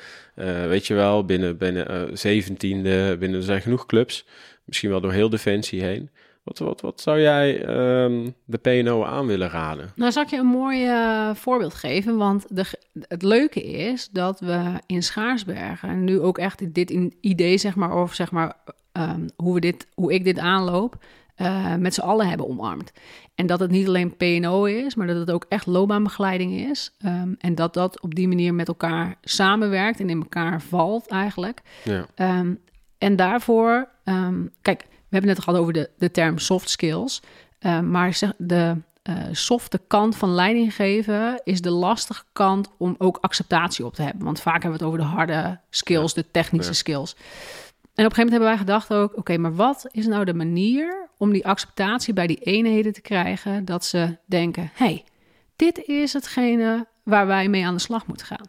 weet je wel, binnen, binnen zeventiende, binnen er zijn genoeg clubs. Misschien wel door heel Defensie heen. Wat, wat, wat zou jij ehm, de PNO aan willen raden? Nou, zal ik je een mooi eh, voorbeeld geven. Want de, het leuke is dat we in Schaarsbergen nu ook echt dit in idee, zeg maar, of zeg maar, ehm, hoe, we dit, hoe ik dit aanloop, eh, met z'n allen hebben omarmd. En dat het niet alleen PNO is, maar dat het ook echt loopbaanbegeleiding is. Ehm, en dat dat op die manier met elkaar samenwerkt en in elkaar valt eigenlijk. Ja, en daarvoor, kijk, hebben het net gehad over de, de term soft skills. Ehm, maar de eh, softe kant van leiding geven is de lastige kant om ook acceptatie op te hebben. Want vaak hebben we het over de harde skills, de technische Ja. skills. En op een gegeven moment hebben wij gedacht ook, oké, maar wat is nou de manier om die acceptatie bij die eenheden te krijgen dat ze denken, hey, dit is hetgene waar wij mee aan de slag moeten gaan.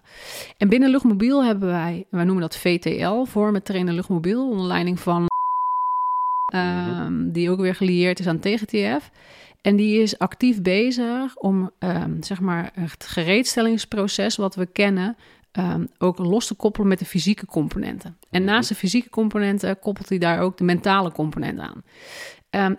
En binnen Luchtmobiel hebben wij, wij noemen dat VTL, voor met trainen Luchtmobiel, onder leiding van, ehm, die ook weer gelieerd is aan TGTF. En die is actief bezig om, ehm, zeg maar, het gereedstellingsproces wat we kennen, ehm, ook los te koppelen met de fysieke componenten. En naast de fysieke componenten koppelt hij daar ook de mentale component aan.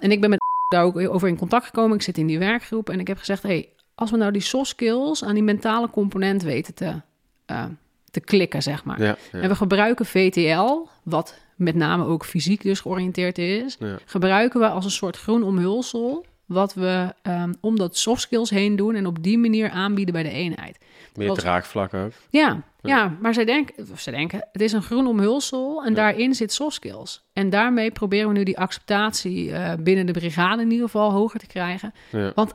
En ik ben met daar ook over in contact gekomen. Ik zit in die werkgroep en ik heb gezegd: hey, als we nou die soft skills aan die mentale component weten te, eh, te klikken, zeg maar. ja, ja. En we gebruiken VTL, wat met name ook fysiek dus georiënteerd is, Ja. gebruiken we als een soort groen omhulsel. Wat we ehm, om dat soft skills heen doen en op die manier aanbieden bij de eenheid. Meer Wat- draagvlak ook. Ja, ja. maar zij denken, zij denken, het is een groen omhulsel en daarin zit soft skills. En daarmee proberen we nu die acceptatie eh, binnen de brigade in ieder geval hoger te krijgen. Ja. Want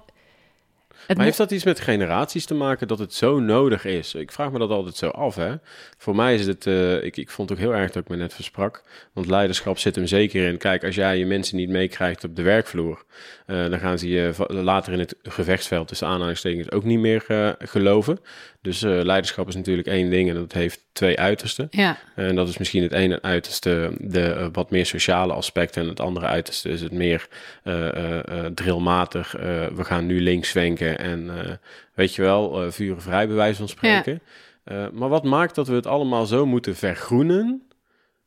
het Maar heeft dat iets met generaties te maken dat het zo nodig is? Ik vraag me dat altijd zo af, hè. Voor mij is het, eh, ik, ik vond het ook heel erg dat ik me net versprak. Want leiderschap zit hem zeker in. Kijk, als jij je mensen niet meekrijgt op de werkvloer, eh, dan gaan ze je later in het gevechtsveld tussen aanhalingstekens ook niet meer eh, geloven. Dus eh, leiderschap is natuurlijk één ding en dat heeft twee uitersten. ja, En dat is misschien het ene uiterste, de eh, wat meer sociale aspect. En het andere uiterste is het meer eh, drillmatig. we gaan nu links zwenken en weet je wel, vuren vrij bij wijze van spreken. Eh, maar wat maakt dat we het allemaal zo moeten vergroenen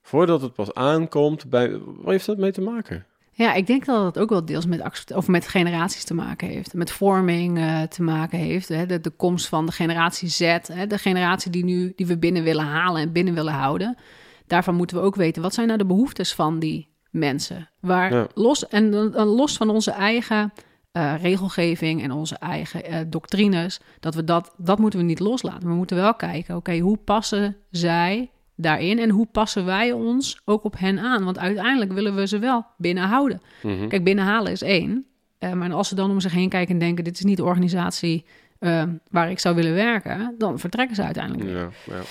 voordat het pas aankomt bij... Wat heeft dat mee te maken? Ja, ik denk dat het ook wel deels met, of met generaties te maken heeft. Met vorming eh, te maken heeft. Hè? De, de komst van de generatie Z. Hè? De generatie die, nu, die we binnen willen halen en binnen willen houden. Daarvan moeten we ook weten, wat zijn nou de behoeftes van die mensen? Waar Ja. los, en dan los van onze eigen eh, regelgeving en onze eigen eh, doctrines. Dat, we dat, dat moeten we niet loslaten. We moeten wel kijken, oké, hoe passen zij daarin en hoe passen wij ons ook op hen aan? Want uiteindelijk willen we ze wel binnenhouden. Mhm. Kijk, binnenhalen is één. Eh, maar als ze dan om zich heen kijken en denken: dit is niet de organisatie eh, waar ik zou willen werken, dan vertrekken ze uiteindelijk. weer. Ja, ja.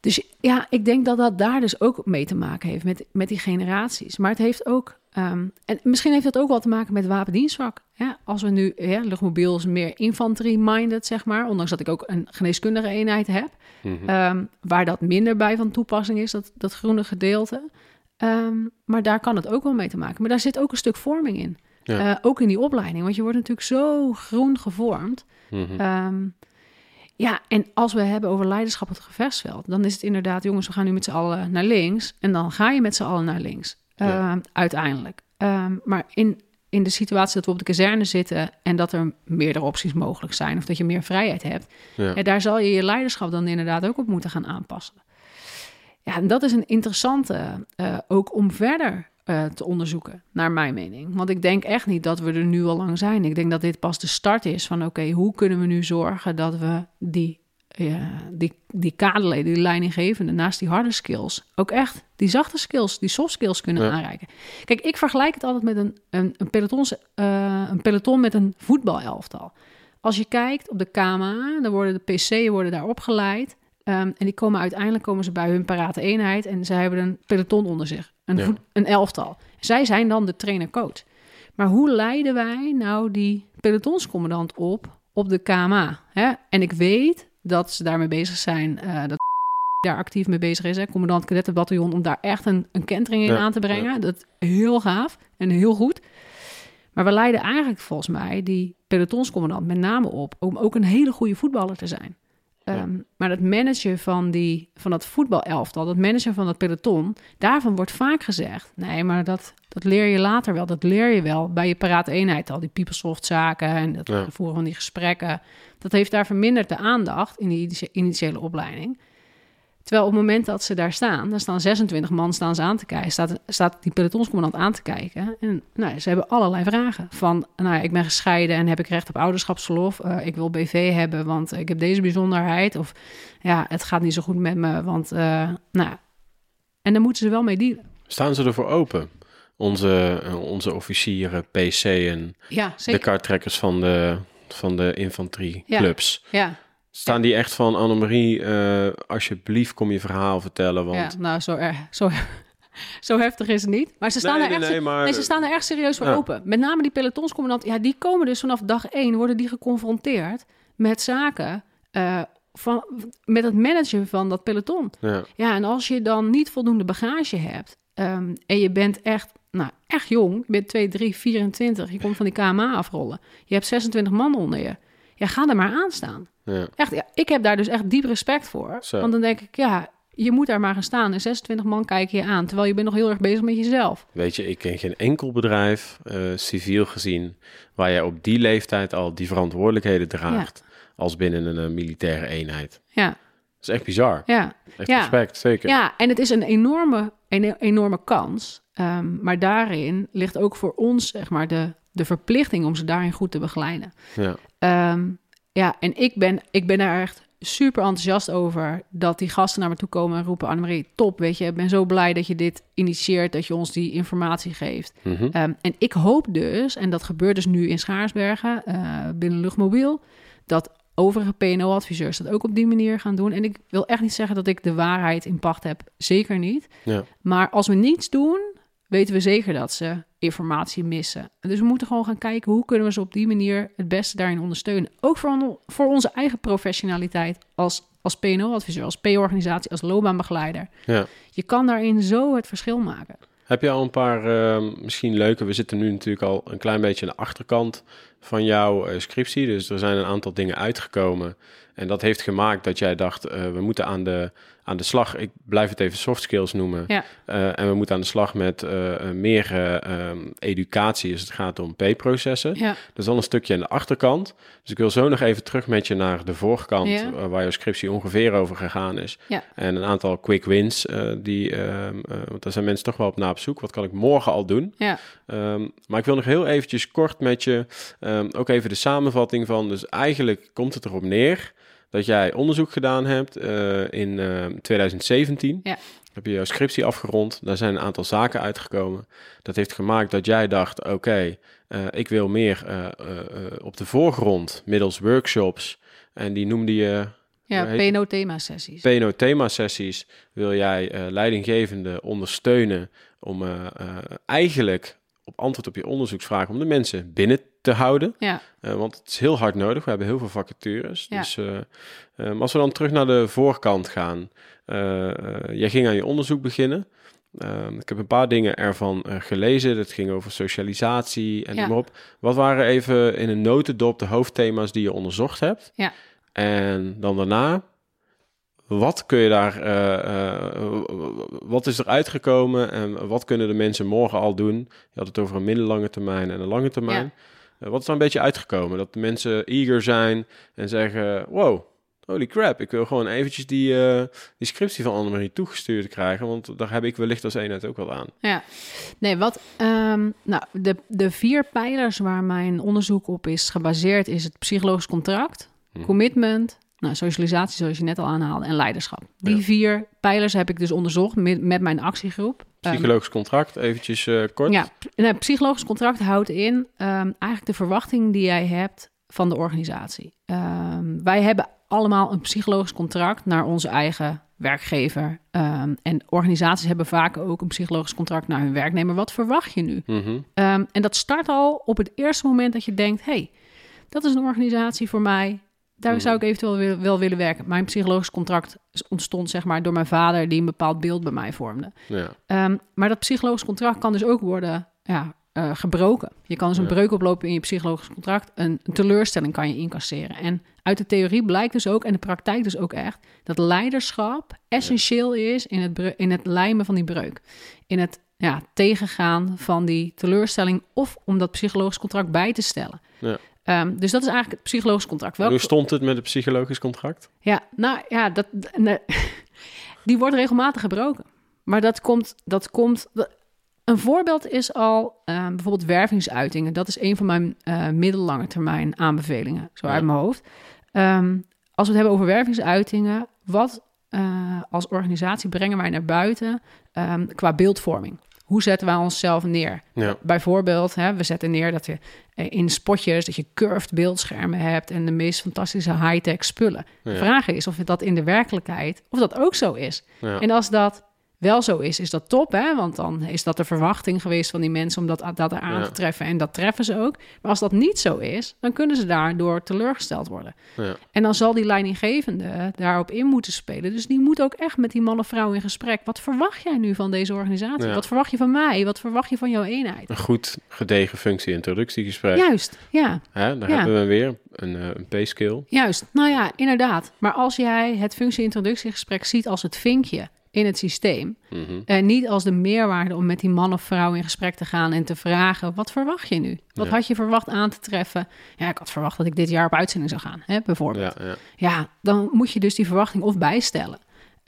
Dus ja, ik denk dat dat daar dus ook mee te maken heeft met, met die generaties. Maar het heeft ook, ehm, en misschien heeft dat ook wel te maken met wapendienstvak. Als we nu, ja, luchtmobiel is meer infanterie-minded, zeg maar. Ondanks dat ik ook een geneeskundige eenheid heb. Mhm. Ehm, waar dat minder bij van toepassing is, dat, dat groene gedeelte. Ehm, maar daar kan het ook wel mee te maken. Maar daar zit ook een stuk vorming in. Ja. Eh, ook in die opleiding, want je wordt natuurlijk zo groen gevormd. Mhm. Ja, en als we hebben over leiderschap op het gevechtsveld, dan is het inderdaad, jongens, we gaan nu met z'n allen naar links. En dan ga je met z'n allen naar links, Ja. Ehm, uiteindelijk. Ehm, maar in, in de situatie dat we op de kazerne zitten en dat er meerdere opties mogelijk zijn of dat je meer vrijheid hebt, Ja. ja, daar zal je je leiderschap dan inderdaad ook op moeten gaan aanpassen. Ja, en dat is een interessante, eh, ook om verder eh, te onderzoeken, naar mijn mening. Want ik denk echt niet dat we er nu al lang zijn. Ik denk dat dit pas de start is van, oké, hoe kunnen we nu zorgen dat we die, ja, die, die kaderleden, die leidinggevende, naast die harde skills, ook echt die zachte skills, die soft skills kunnen Ja. aanreiken. Kijk, ik vergelijk het altijd met een, een, een, pelotons, eh, een peloton met een voetbalelftal. Als je kijkt op de KMA, dan worden de PC'en worden daar opgeleid. Ehm, en die komen uiteindelijk komen ze bij hun parate eenheid en zij hebben een peloton onder zich, een, Ja. een elftal. Zij zijn dan de trainer-coach. Maar hoe leiden wij nou die pelotonscommandant op op de KMA? Hè? En ik weet dat ze daarmee bezig zijn, eh, dat daar actief mee bezig is, hè? commandant kadettenbataljon, om daar echt een, een kentering in Ja, aan te brengen. Dat is heel gaaf en heel goed. Maar we leiden eigenlijk volgens mij die pelotonscommandant met name op om ook een hele goede voetballer te zijn. Ja. Ehm, maar het managen van, die, van dat voetbalelftal, dat managen van dat peloton, daarvan wordt vaak gezegd: nee, maar dat, dat leer je later wel. Dat leer je wel bij je parate eenheid al. Die PeopleSoft zaken en het Ja. voeren van die gesprekken. Dat heeft daar verminderd de aandacht in die initiële opleiding. Terwijl op het moment dat ze daar staan, dan staan 26 man staan ze aan te kijken. Staat, staat die pelotonscommandant aan te kijken. En nou, ze hebben allerlei vragen. Van, nou, ja, ik ben gescheiden en heb ik recht op ouderschapsverlof. Eh, ik wil BV hebben, want ik heb deze bijzonderheid. Of ja, het gaat niet zo goed met me, want eh, nou. En daar moeten ze wel mee dealen. Staan ze ervoor open? Onze, eh, onze officieren, PC en Ja, de zeker. kaarttrekkers van de, van de infanterieclubs. Ja, Staan die echt van Annemarie, eh alsjeblieft kom je verhaal vertellen, want... ja, nou, zo, erg, zo, zo heftig is het niet. Maar ze staan, Nee, er, nee, echt, nee, maar- nee, ze staan er echt serieus voor Ja. open. Met name die pelotonscommandant. Ja, die komen dus vanaf dag één, worden die geconfronteerd met zaken... eh, van, met het managen van dat peloton. Ja, Ja, en als je dan niet voldoende bagage hebt ehm, en je bent echt, nou, echt jong, je bent 2, 3, 24, je komt van die KMA afrollen, je hebt 26 man onder je, ja, ga er maar aan staan. ja. Echt, ja, ik heb daar dus echt diep respect voor. Zo. Want dan denk ik, ja, je moet daar maar gaan staan en 26 man kijken je aan, terwijl je bent nog heel erg bezig met jezelf. Weet je, ik ken geen enkel bedrijf, eh, civiel gezien, waar jij op die leeftijd al die verantwoordelijkheden draagt als binnen een, eh, militaire eenheid. Ja, Dat is echt bizar. ja. Echt Ja. respect, zeker. Ja, en het is een enorme, een enorme kans. Ehm, maar daarin ligt ook voor ons, zeg maar, de, de verplichting om ze daarin goed te begeleiden. Ja. Ehm, ja, en ik ben, ik ben daar echt super enthousiast over dat die gasten naar me toe komen en roepen: Annemarie, top, weet je, ik ben zo blij dat je dit initieert, dat je ons die informatie geeft. Ehm, en ik hoop dus, en dat gebeurt dus nu in Schaarsbergen eh, binnen Luchtmobiel, dat overige PNO-adviseurs dat ook op die manier gaan doen. En ik wil echt niet zeggen dat ik de waarheid in pacht heb, zeker niet. ja. Maar als we niets doen, weten we zeker dat ze informatie missen. Dus we moeten gewoon gaan kijken hoe kunnen we ze op die manier het beste daarin ondersteunen. Ook voor, voor onze eigen professionaliteit als, als PNO-adviseur, als P-organisatie, als loopbaanbegeleider. ja. Je kan daarin zo het verschil maken. Heb je al een paar eh, misschien leuke... We zitten nu natuurlijk al een klein beetje aan de achterkant van jouw eh, scriptie. Dus er zijn een aantal dingen uitgekomen. En dat heeft gemaakt dat jij dacht... eh, we moeten aan de, aan de slag... Ik blijf het even soft skills noemen. Ja. Eh, en we moeten aan de slag met eh, eh, meer eh, ehm, educatie als het gaat om P-processen. Ja, Dat is al een stukje aan de achterkant. Dus ik wil zo nog even terug met je naar de voorkant, Ja. waar jouw scriptie ongeveer over gegaan is. Ja. En een aantal quick wins, die, ehm, eh, want daar zijn mensen toch wel op na op zoek. Wat kan ik morgen al doen? ja, Ehm, maar ik wil nog heel eventjes kort met je, ook even de samenvatting van, dus eigenlijk komt het erop neer dat jij onderzoek gedaan hebt eh, in ehm, 2017. Ja. Heb je jouw scriptie afgerond, daar zijn een aantal zaken uitgekomen. Dat heeft gemaakt dat jij dacht, oké, eh, ik wil meer eh, eh, eh, op de voorgrond middels workshops. En die noemde je ja PNO-thema-sessies. PNO-thema-sessies. Wil jij eh leidinggevende ondersteunen om eh, eh, eigenlijk op antwoord op je onderzoeksvragen om de mensen binnen te houden. Ja, Eh, want het is heel hard nodig. We hebben heel veel vacatures. Ja. Dus eh, eh, als we dan terug naar de voorkant gaan. eh, jij ging aan je onderzoek beginnen. Ehm, ik heb een paar dingen ervan gelezen. Dat ging over socialisatie en Ja. maar op. Wat waren even in een notendop de hoofdthema's die je onderzocht hebt? Ja. En dan daarna, wat kun je daar, wat is er uitgekomen en wat kunnen de mensen morgen al doen? Je had het over een middellange termijn en een lange termijn. Eh, wat is er een beetje uitgekomen? Dat de mensen eager zijn en zeggen, wow, holy crap, ik wil gewoon eventjes die, uh, die scriptie van Annemarie toegestuurd krijgen, want daar heb ik wellicht als eenheid ook wel aan. Ja, nee, wat, ehm, nou, de, de vier pijlers waar mijn onderzoek op is gebaseerd is het psychologisch contract, hm. commitment, nou, socialisatie, zoals je net al aanhaalde, en leiderschap. Die vier pijlers heb ik dus onderzocht met, met mijn actiegroep. Psychologisch contract, eventjes uh, kort. Ja, een psychologisch contract houdt in um, eigenlijk de verwachting die jij hebt van de organisatie. Um, wij hebben allemaal een psychologisch contract naar onze eigen werkgever. Um, en organisaties hebben vaak ook een psychologisch contract naar hun werknemer. Wat verwacht je nu? Mm -hmm. en dat start al op het eerste moment dat je denkt: hey, dat is een organisatie voor mij. Daar zou ik eventueel wel willen werken. Mijn psychologisch contract ontstond zeg maar door mijn vader, die een bepaald beeld bij mij vormde. Ja. Um, maar dat psychologisch contract kan dus ook worden ja, uh, gebroken. Je kan dus een breuk oplopen in je psychologisch contract. Een, een, teleurstelling kan je incasseren. En uit de theorie blijkt dus ook, en de praktijk dus ook echt, dat leiderschap essentieel is in het, in het lijmen van die breuk. In het ja, tegengaan van die teleurstelling of om dat psychologisch contract bij te stellen. Ja. Um, dus dat is eigenlijk het psychologisch contract. Welk... Hoe stond het met het psychologisch contract? Ja, nou ja, dat, nee, die wordt regelmatig gebroken. Maar dat komt, dat komt. Een voorbeeld is al uh, bijvoorbeeld wervingsuitingen. Dat is een van mijn uh, middellange termijn aanbevelingen, zo uit mijn hoofd. Um, als we het hebben over wervingsuitingen, wat uh, als organisatie brengen wij naar buiten um, qua beeldvorming? Hoe zetten wij onszelf neer? Ja. Bijvoorbeeld, hè, we zetten neer dat je eh, in spotjes dat je curved beeldschermen hebt en de meest fantastische high-tech spullen. De vraag is of dat in de werkelijkheid of dat ook zo is. Ja. En als dat wel zo is, is dat top, hè? Want dan is dat de verwachting geweest van die mensen om dat, dat er aan te treffen. En dat treffen ze ook. Maar als dat niet zo is, dan kunnen ze daardoor teleurgesteld worden. Ja. En dan zal die leidinggevende daarop in moeten spelen. Dus die moet ook echt met die man of vrouw in gesprek. Wat verwacht jij nu van deze organisatie? Wat verwacht je van mij? Wat verwacht je van jouw eenheid? Een goed gedegen functie-introductiegesprek. Juist, ja. Hè, daar hebben we weer een, uh, een pay-skill. Juist, nou ja, inderdaad. Maar als jij het functie-introductiegesprek ziet als het vinkje in het systeem. Mhm. En niet als de meerwaarde om met die man of vrouw in gesprek te gaan en te vragen: wat verwacht je nu? Wat had je verwacht aan te treffen? Ja, ik had verwacht dat ik dit jaar op uitzending zou gaan, hè, bijvoorbeeld. Ja, ja. ja dan moet je dus die verwachting of bijstellen.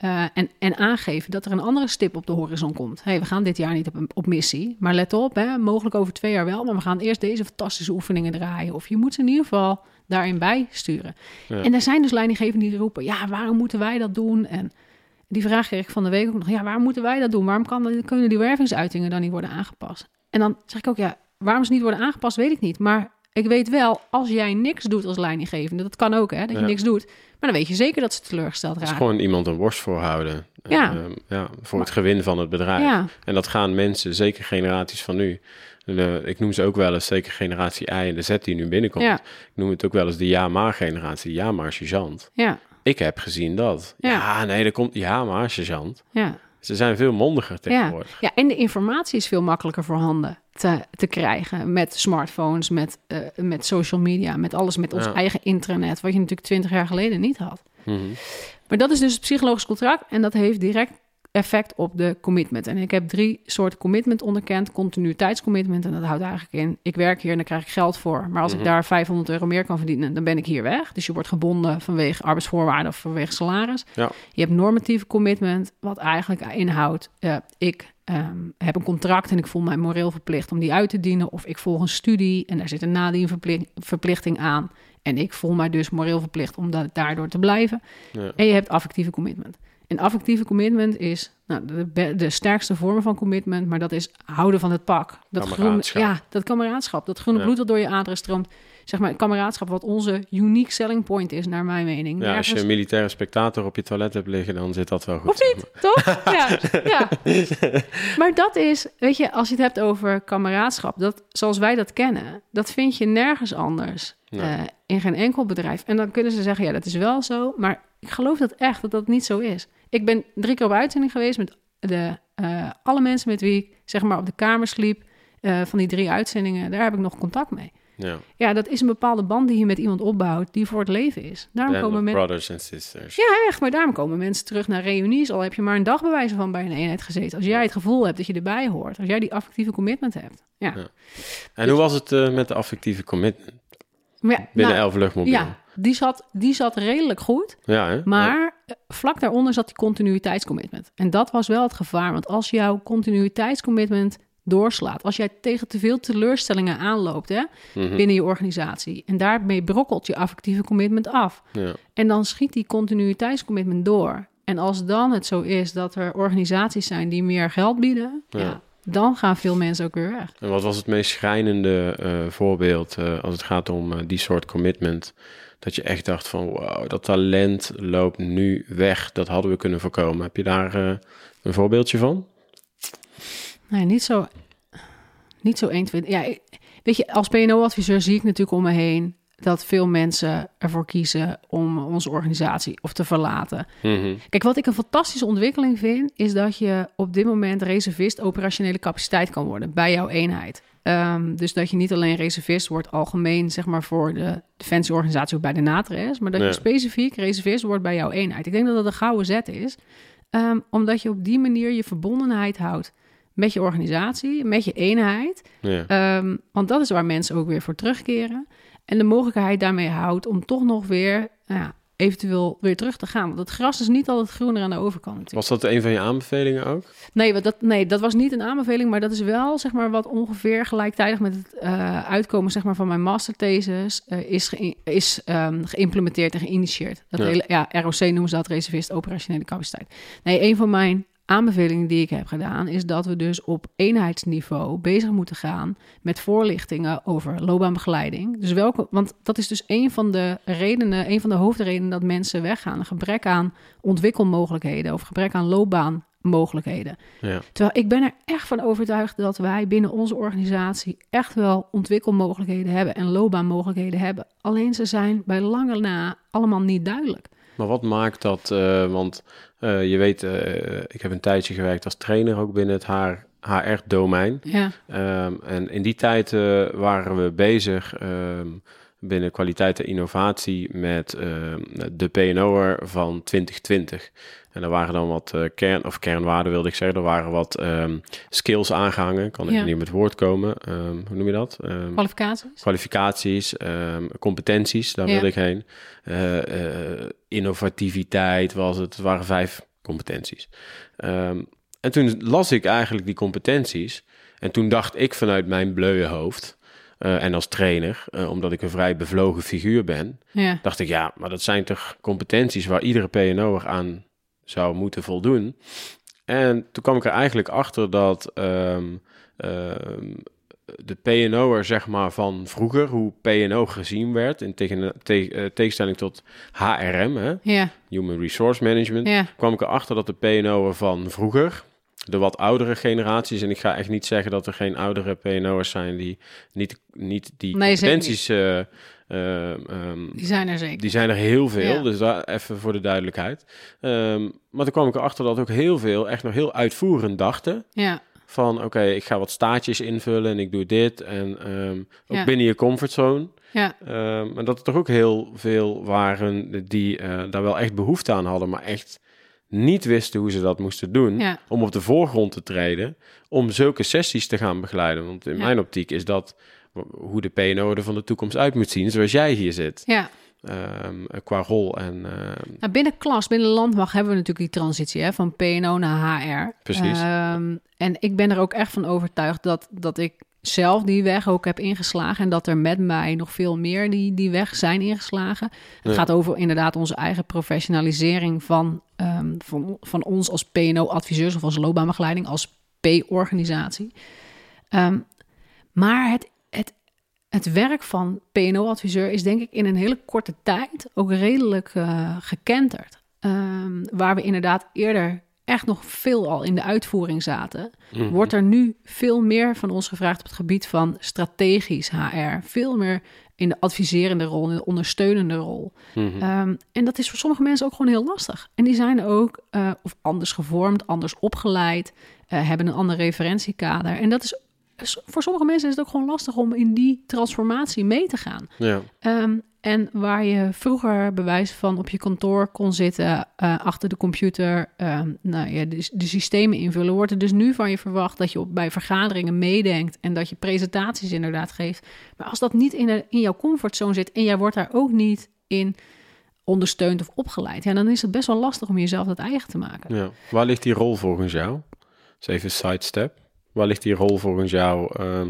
Uh, en, en aangeven dat er een andere stip op de horizon komt. hey, we gaan dit jaar niet op, op missie, maar let op, hè, mogelijk over twee jaar wel, maar we gaan eerst deze fantastische oefeningen draaien. Of je moet ze in ieder geval daarin bijsturen. Ja. En er zijn dus leidinggevenden die roepen: ja, waarom moeten wij dat doen? En die vraag kreeg ik van de week ook nog. Ja, waarom moeten wij dat doen? Waarom kan, kunnen die wervingsuitingen dan niet worden aangepast? En dan zeg ik ook, ja, waarom ze niet worden aangepast, weet ik niet. Maar ik weet wel, als jij niks doet als leidinggevende, dat kan ook, hè, dat je niks doet. Maar dan weet je zeker dat ze teleurgesteld raken. is gewoon iemand een worst voorhouden. Ja. Uh, ja voor het gewin van het bedrijf. Ja. En dat gaan mensen, zeker generaties van nu. ik noem ze ook wel eens zeker generatie I en de Z die nu binnenkomt. Ja. Ik noem het ook wel eens de ja-maar generatie, ja-maar sergeant. Ja ik heb gezien dat. Ja, nee, er komt, ja, maar sergeant. Ja. Ze zijn veel mondiger tegenwoordig. Ja, ja en de informatie is veel makkelijker voorhanden te, te krijgen met smartphones, met, uh, met social media, met alles, met ons eigen intranet, wat je natuurlijk twintig jaar geleden niet had. Mm -hmm. Maar dat is dus het psychologisch contract en dat heeft direct effect op de commitment. En ik heb drie soorten commitment onderkend. Continuïteitscommitment, en dat houdt eigenlijk in... ik werk hier en daar krijg ik geld voor. Maar als ik mhm. daar 500 euro meer kan verdienen, dan ben ik hier weg. Dus je wordt gebonden vanwege arbeidsvoorwaarden of vanwege salaris. Ja. Je hebt normatieve commitment, wat eigenlijk inhoudt... Uh, ik um, heb een contract en ik voel mij moreel verplicht om die uit te dienen... of ik volg een studie en daar zit een nadienverplichting aan... en ik voel mij dus moreel verplicht om daardoor te blijven. Ja. En je hebt affectieve commitment. En affectieve commitment is nou, de, de, sterkste vorm van commitment, maar dat is houden van het pak. Dat groene, ja, dat kameraadschap, dat groene bloed dat door je aderen stroomt. Zeg maar, kameraadschap wat onze unique selling point is, naar mijn mening. Ja, als je een militaire spectator op je toilet hebt liggen, dan zit dat wel goed. Of niet, toch? Ja, ja. Maar dat is, weet je, als je het hebt over kameraadschap, dat, zoals wij dat kennen, dat vind je nergens anders. Uh, in geen enkel bedrijf. En dan kunnen ze zeggen, ja, dat is wel zo, maar ik geloof dat echt, dat dat niet zo is. Ik ben drie keer op uitzending geweest met de, uh, alle mensen met wie ik zeg maar op de kamer sliep uh, van die drie uitzendingen. Daar heb ik nog contact mee. Ja. Ja, dat is een bepaalde band die je met iemand opbouwt die voor het leven is. Daarom Band komen mensen. brothers and sisters. Ja, echt, maar daarom komen mensen terug naar reunies. Al heb je maar een dag bewijzen van bij een eenheid gezeten. Als jij het gevoel hebt dat je erbij hoort. Als jij die affectieve commitment hebt. Ja. Ja. En hoe was het eh, met de affectieve commitment ja, binnen nou, Elf Luchtmobiel? ja die, zat, die zat redelijk goed. Ja, hè? Maar eh, vlak daaronder zat die continuïteitscommitment. En dat was wel het gevaar. Want als jouw continuïteitscommitment doorslaat... als jij tegen te veel teleurstellingen aanloopt hè, Mhm. binnen je organisatie... en daarmee brokkelt je affectieve commitment af... Ja. En dan schiet die continuïteitscommitment door. En als dan het zo is dat er organisaties zijn die meer geld bieden, ja. Ja. dan gaan veel mensen ook weer weg. En wat was het meest schrijnende eh, voorbeeld eh, als het gaat om die soort commitment? Dat je echt dacht van, wow, dat talent loopt nu weg. Dat hadden we kunnen voorkomen. Heb je daar eh, een voorbeeldje van? Nee, niet zo, niet zo 1, 2. Ja, weet je, als PNO-adviseur zie ik natuurlijk om me heen dat veel mensen ervoor kiezen om onze organisatie of te verlaten. Mhm. Kijk, wat ik een fantastische ontwikkeling vind, is dat je op dit moment reservist operationele capaciteit kan worden bij jouw eenheid. Ehm, dus dat je niet alleen reservist wordt algemeen, zeg maar voor de defensieorganisatie of bij de NATRES, maar dat Ja. je specifiek reservist wordt bij jouw eenheid. Ik denk dat dat een gouden zet is, ehm, omdat je op die manier je verbondenheid houdt met je organisatie, met je eenheid. Ja. Ehm, want dat is waar mensen ook weer voor terugkeren. En de mogelijkheid daarmee houdt om toch nog weer nou ja, eventueel weer terug te gaan. Want het gras is niet altijd groener aan de overkant natuurlijk. Was dat een van je aanbevelingen ook? Nee, dat, nee, dat was niet een aanbeveling, maar dat is wel zeg maar, wat ongeveer gelijktijdig met het eh, uitkomen zeg maar, van mijn masterthesis eh, is, ge- is ehm, geïmplementeerd en geïnitieerd. Dat Ja. hele, ja, ROC noemen ze dat reservist operationele capaciteit. Nee, een van mijn aanbevelingen die ik heb gedaan, is dat we dus op eenheidsniveau bezig moeten gaan met voorlichtingen over loopbaanbegeleiding. Dus welke, want dat is dus een van de redenen, een van de hoofdredenen dat mensen weggaan. Een gebrek aan ontwikkelmogelijkheden of gebrek aan loopbaanmogelijkheden. Ja. Terwijl ik ben er echt van overtuigd dat wij binnen onze organisatie echt wel ontwikkelmogelijkheden hebben en loopbaanmogelijkheden hebben. Alleen ze zijn bij lange na allemaal niet duidelijk. Maar wat maakt dat, eh, want eh, je weet, eh, ik heb een tijdje gewerkt als trainer ook binnen het HR-domein. Ja, Ehm, en in die tijd eh, waren we bezig ehm, binnen kwaliteit en innovatie met ehm, de PNO'er van 2020. En er waren dan wat kern, of kernwaarden wilde ik zeggen, er waren wat skills aangehangen. Kan ik niet met het woord komen. Hoe noem je dat? Kwalificaties. kwalificaties, competenties, daar Ja. wilde ik heen. Eh, innovativiteit was het, het waren vijf competenties. Ehm, en toen las ik eigenlijk die competenties. En toen dacht ik vanuit mijn bleuwe hoofd, eh, en als trainer, eh, omdat ik een vrij bevlogen figuur ben, Ja, dacht ik, ja, maar dat zijn toch competenties waar iedere PNO'er aan zou moeten voldoen. En toen kwam ik er eigenlijk achter dat ehm, ehm, de PNO'er, zeg maar, van vroeger, hoe PNO gezien werd, in tegen, te- eh, tegenstelling tot HRM, hè, Human Resource Management, kwam ik erachter dat de PNO'er van vroeger, de wat oudere generaties, en ik ga echt niet zeggen dat er geen oudere PNO'ers zijn die niet, niet die Nee, competenties... eh, eh, ehm, Die zijn er zeker. die zijn er heel veel, Ja. dus daar even voor de duidelijkheid. Ehm, maar toen kwam ik erachter dat ook heel veel echt nog heel uitvoerend dachten. Ja, Van oké, ik ga wat staartjes invullen en ik doe dit. En ehm, ook Ja. binnen je comfortzone. ja, Ehm, en dat er toch ook heel veel waren die eh, daar wel echt behoefte aan hadden, maar echt niet wisten hoe ze dat moesten doen. ja. Om op de voorgrond te treden, om zulke sessies te gaan begeleiden. Want in Ja. mijn optiek is dat hoe de PNO er van de toekomst uit moet zien, zoals jij hier zit. ja. Ehm, qua rol en Nou, binnen klas, binnen landmacht hebben we natuurlijk die transitie hè, van PNO naar HR. Precies. Ehm, en ik ben er ook echt van overtuigd dat, dat ik zelf die weg ook heb ingeslagen. En dat er met mij nog veel meer die, die weg zijn ingeslagen. Het Ja. gaat over inderdaad onze eigen professionalisering van, van, van ons als PNO-adviseurs of als loopbaanbegeleiding, als P-organisatie. Maar het, het, werk van PNO-adviseur is denk ik in een hele korte tijd ook redelijk eh, gekenterd. Ehm, waar we inderdaad eerder echt nog veel al in de uitvoering zaten, mhm. wordt er nu veel meer van ons gevraagd op het gebied van strategisch HR. Veel meer in de adviserende rol, in de ondersteunende rol. Mhm. Ehm, en dat is voor sommige mensen ook gewoon heel lastig. En die zijn ook eh, of anders gevormd, anders opgeleid, eh, hebben een ander referentiekader. En dat is voor sommige mensen is het ook gewoon lastig om in die transformatie mee te gaan. Ja. Ehm, en waar je vroeger bewijs van op je kantoor kon zitten eh, achter de computer, ehm, nou ja, de, de systemen invullen, wordt er dus nu van je verwacht dat je op, bij vergaderingen meedenkt en dat je presentaties inderdaad geeft. Maar als dat niet in, de- in jouw comfortzone zit en jij wordt daar ook niet in ondersteund of opgeleid, ja, dan is het best wel lastig om jezelf dat eigen te maken. Ja. Waar ligt die rol volgens jou? Dus even sidestep. Waar ligt die rol volgens jou, ehm,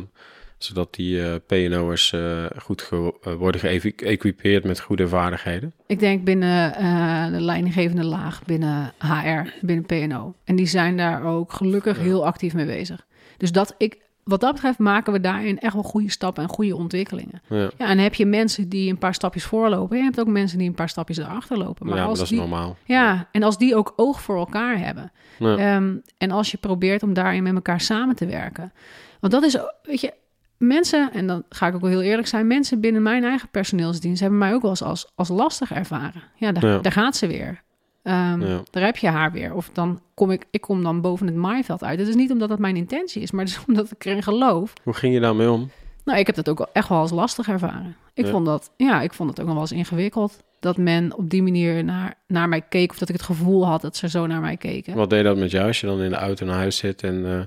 zodat die eh PNO'ers eh goed ge- eh, worden geëquipeerd met goede vaardigheden? Ik denk binnen de leidinggevende laag, binnen HR, binnen PNO. En die zijn daar ook gelukkig Ja. heel actief mee bezig. Dus dat ik, wat dat betreft maken we daarin echt wel goede stappen en goede ontwikkelingen. Ja, Ja, en heb je mensen die een paar stapjes voorlopen. Je hebt ook mensen die een paar stapjes erachter lopen. Maar ja, maar als dat is normaal. ja, en als die ook oog voor elkaar hebben. Ja. Ehm, en als je probeert om daarin met elkaar samen te werken. Want dat is, weet je, mensen, en dan ga ik ook wel heel eerlijk zijn, mensen binnen mijn eigen personeelsdienst hebben mij ook wel eens als, als lastig ervaren. Ja, daar, Ja. daar gaat ze weer. Ja. Daar heb je haar weer. Of dan kom ik, ik kom dan boven het maaiveld uit. Het is niet omdat dat mijn intentie is, maar het is omdat ik erin geloof. Hoe ging je daarmee om? Nou, ik heb dat ook echt wel als lastig ervaren. Ik Ja. vond dat, ja, ik vond het ook nog wel eens ingewikkeld. Dat men op die manier naar, naar mij keek. Of dat ik het gevoel had dat ze zo naar mij keken. Wat deed dat met jou als je dan in de auto naar huis zit en eh,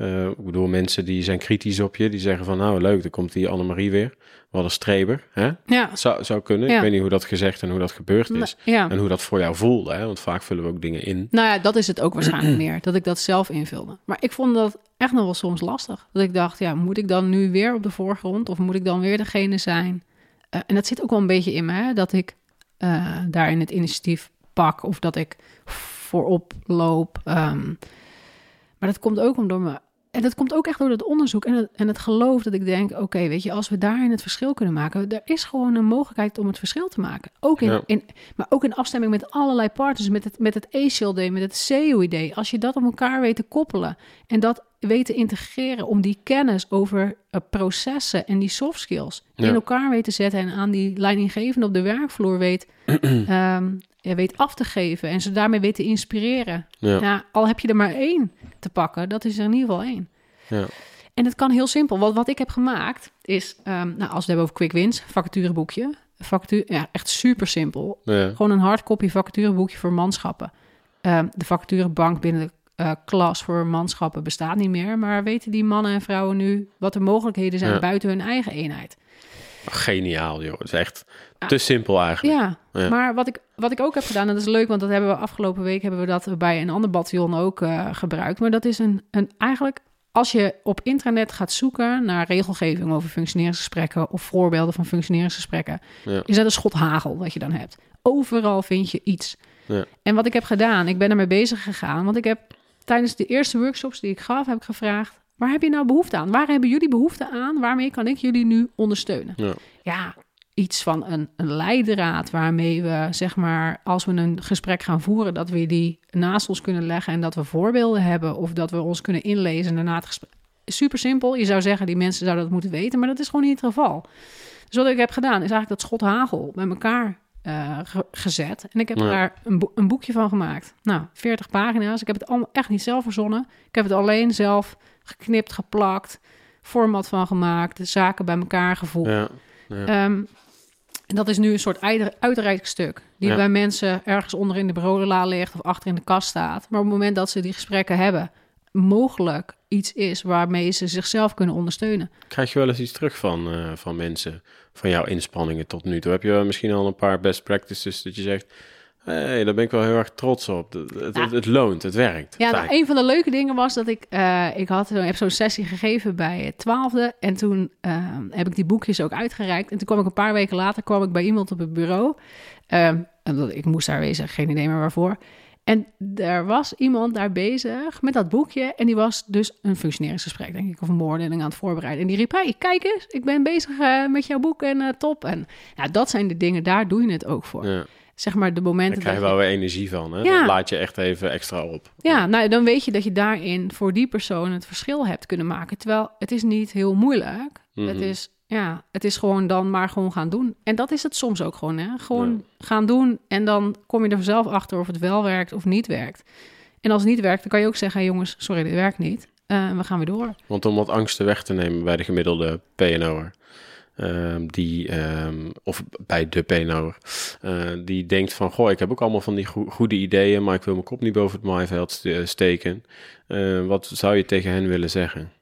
eh, ik bedoel mensen die zijn kritisch op je, die zeggen van nou leuk, dan komt die Annemarie weer. Wat een streber, hè? Ja, Zou, zou kunnen. Ja. Ik weet niet hoe dat gezegd en hoe dat gebeurd is. ja. En hoe dat voor jou voelde, hè? Want vaak vullen we ook dingen in. Nou ja, dat is het ook waarschijnlijk meer. Dat ik dat zelf invulde. Maar ik vond dat echt nog wel soms lastig. Dat ik dacht, ja, moet ik dan nu weer op de voorgrond? Of moet ik dan weer degene zijn? Eh, en dat zit ook wel een beetje in me, hè? Dat ik eh, daarin het initiatief pak. Of dat ik voorop loop. Ehm, maar dat komt ook om door me. En dat komt ook echt door het onderzoek en het, en het geloof dat ik denk... oké, weet je, als we daarin het verschil kunnen maken... er is gewoon een mogelijkheid om het verschil te maken. Ook in, Ja. in, maar ook in afstemming met allerlei partners... met het, met het ACLD, met het COID. Als je dat op elkaar weet te koppelen... en dat weet te integreren om die kennis over eh, processen... en die soft skills Ja. in elkaar weet te zetten... en aan die leidinggevende op de werkvloer weet, ehm, ja, weet af te geven... en ze daarmee weet te inspireren... Ja. Ja, al heb je er maar één te pakken, dat is er in ieder geval één. Ja. En het kan heel simpel. Wat, wat ik heb gemaakt is, ehm, nou, als we het hebben over quick wins, vacatureboekje. Vacature, ja, echt super simpel. Ja. Gewoon een hardcopy vacatureboekje voor manschappen. Ehm, de vacaturebank binnen de eh, klas voor manschappen bestaat niet meer. Maar weten die mannen en vrouwen nu wat de mogelijkheden zijn Ja. buiten hun eigen eenheid? Geniaal, joh. Het is echt te simpel eigenlijk. Ja, Ja. maar wat ik, wat ik ook heb gedaan, en dat is leuk, want dat hebben we afgelopen week hebben we dat bij een ander bataljon ook eh, gebruikt. Maar dat is een, een eigenlijk, als je op internet gaat zoeken naar regelgeving over functioneringsgesprekken of voorbeelden van functioneringsgesprekken, Ja. is dat een schot hagel wat je dan hebt. Overal vind je iets. Ja. En wat ik heb gedaan, ik ben ermee bezig gegaan, want ik heb tijdens de eerste workshops die ik gaf, heb ik gevraagd, waar heb je nou behoefte aan? Waar hebben jullie behoefte aan? Waarmee kan ik jullie nu ondersteunen? Ja. ja, iets van een, een leidraad waarmee we, zeg maar, als we een gesprek gaan voeren, dat we die naast ons kunnen leggen en dat we voorbeelden hebben of dat we ons kunnen inlezen daarna het gesprek. Super simpel. Je zou zeggen, die mensen zouden dat moeten weten, maar dat is gewoon niet het geval. Dus wat ik heb gedaan, is eigenlijk dat schot hagel bij elkaar eh, ge- gezet. En ik heb Ja. daar een, een boekje van gemaakt. Nou, 40 pagina's. Ik heb het allemaal echt niet zelf verzonnen. Ik heb het alleen zelf geknipt, geplakt, format van gemaakt, de zaken bij elkaar gevoegd. Ja. Ja. Ehm, en dat is nu een soort uit- uitreikstuk. Die Ja. bij mensen ergens onder in de bureaula ligt of achter in de kast staat. Maar op het moment dat ze die gesprekken hebben, mogelijk iets is waarmee ze zichzelf kunnen ondersteunen. Krijg je wel eens iets terug van, eh, van mensen, van jouw inspanningen tot nu toe? Heb je misschien al een paar best practices dat je zegt... hey, daar ben ik wel heel erg trots op. Het, het, loont, het werkt. Ja, nou, een van de leuke dingen was dat ik, eh, ik had zo- heb zo'n sessie gegeven bij het twaalfde. En toen eh, heb ik die boekjes ook uitgereikt. En toen kwam ik een paar weken later kwam ik bij iemand op het bureau. Ehm, en ik moest daar wezen, geen idee meer waarvoor. En er was iemand daar bezig met dat boekje. En die was dus een functioneringsgesprek, denk ik, of een beoordeling aan het voorbereiden. En die riep, hey, kijk eens, ik ben bezig eh, met jouw boek en top. En ja, dat zijn de dingen, daar doe je het ook voor. Ja. Zeg maar de momenten Daar krijg je wel weer energie van. Hè? Ja. Dat laat je echt even extra op. Ja, nou dan weet je dat je daarin voor die persoon het verschil hebt kunnen maken. Terwijl het is niet heel moeilijk. Mhm. Het is ja, het is gewoon dan maar gewoon gaan doen. En dat is het soms ook gewoon, hè? Gewoon gaan doen en dan kom je er zelf achter of het wel werkt of niet werkt. En als het niet werkt, dan kan je ook zeggen, hey, jongens, sorry, dit werkt niet. eh, we gaan weer door. Want om wat angsten weg te nemen bij de gemiddelde PNO'er, ehm, die, ehm, of bij de PNO'er, eh, die denkt van, goh, ik heb ook allemaal van die goe- goede ideeën, maar ik wil mijn kop niet boven het maaiveld st- steken. Eh, wat zou je tegen hen willen zeggen?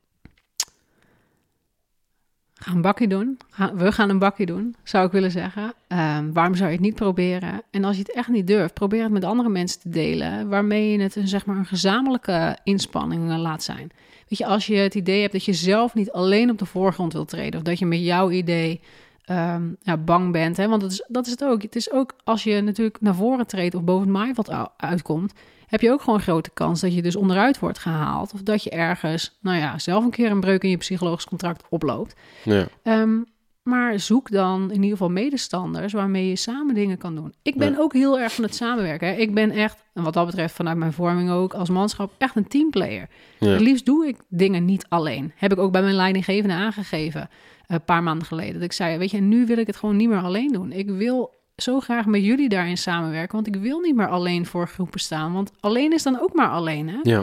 Een bakje doen. We gaan een bakje doen, zou ik willen zeggen. Ehm, waarom zou je het niet proberen? En als je het echt niet durft, probeer het met andere mensen te delen, waarmee je het een, zeg maar, een gezamenlijke inspanning laat zijn. Weet je, als je het idee hebt dat je zelf niet alleen op de voorgrond wilt treden, of dat je met jouw idee ehm, ja, bang bent, hè? want dat is, dat is het ook. Het is ook als je natuurlijk naar voren treedt of boven het maaiveld u- uitkomt, heb je ook gewoon een grote kans dat je dus onderuit wordt gehaald. Of dat je ergens, nou ja, zelf een keer een breuk in je psychologisch contract oploopt. Ja, Ehm, maar zoek dan in ieder geval medestanders waarmee je samen dingen kan doen. Ik ben Ja. ook heel erg van het samenwerken. Hè. Ik ben echt, en wat dat betreft vanuit mijn vorming ook als manschap, echt een teamplayer. Ja. Het liefst doe ik dingen niet alleen. Heb ik ook bij mijn leidinggevende aangegeven een paar maanden geleden. Dat ik zei, weet je, nu wil ik het gewoon niet meer alleen doen. Ik wil zo graag met jullie daarin samenwerken, want ik wil niet meer alleen voor groepen staan. Want alleen is dan ook maar alleen, hè? ja,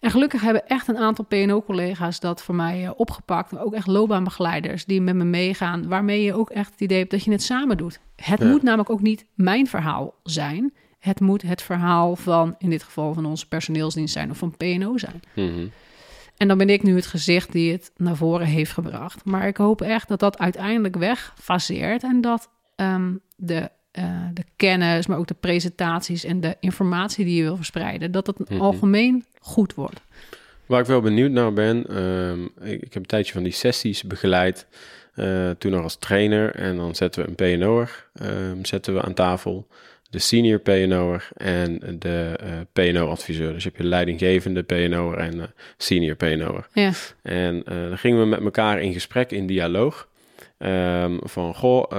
En gelukkig hebben echt een aantal PNO-collega's dat voor mij eh, opgepakt. Ook echt loopbaanbegeleiders die met me meegaan. Waarmee je ook echt het idee hebt dat je het samen doet. Het Ja. moet namelijk ook niet mijn verhaal zijn. Het moet het verhaal van, in dit geval van onze personeelsdienst zijn of van PNO zijn. mhm. En dan ben ik nu het gezicht die het naar voren heeft gebracht. Maar ik hoop echt dat dat uiteindelijk wegfaseert. En dat ehm, de, eh, de kennis, maar ook de presentaties en de informatie die je wil verspreiden, dat het Mhm. algemeen goed wordt. Waar ik wel benieuwd naar ben, ehm, ik, ik heb een tijdje van die sessies begeleid, eh, toen nog als trainer. En dan zetten we een PNO'er ehm, zetten we aan tafel, de senior PNO'er en de eh, PNO-adviseur. Dus je hebt je leidinggevende PNO'er en eh, senior PNO'er. Ja, En eh, dan gingen we met elkaar in gesprek, in dialoog. Ehm, van, goh,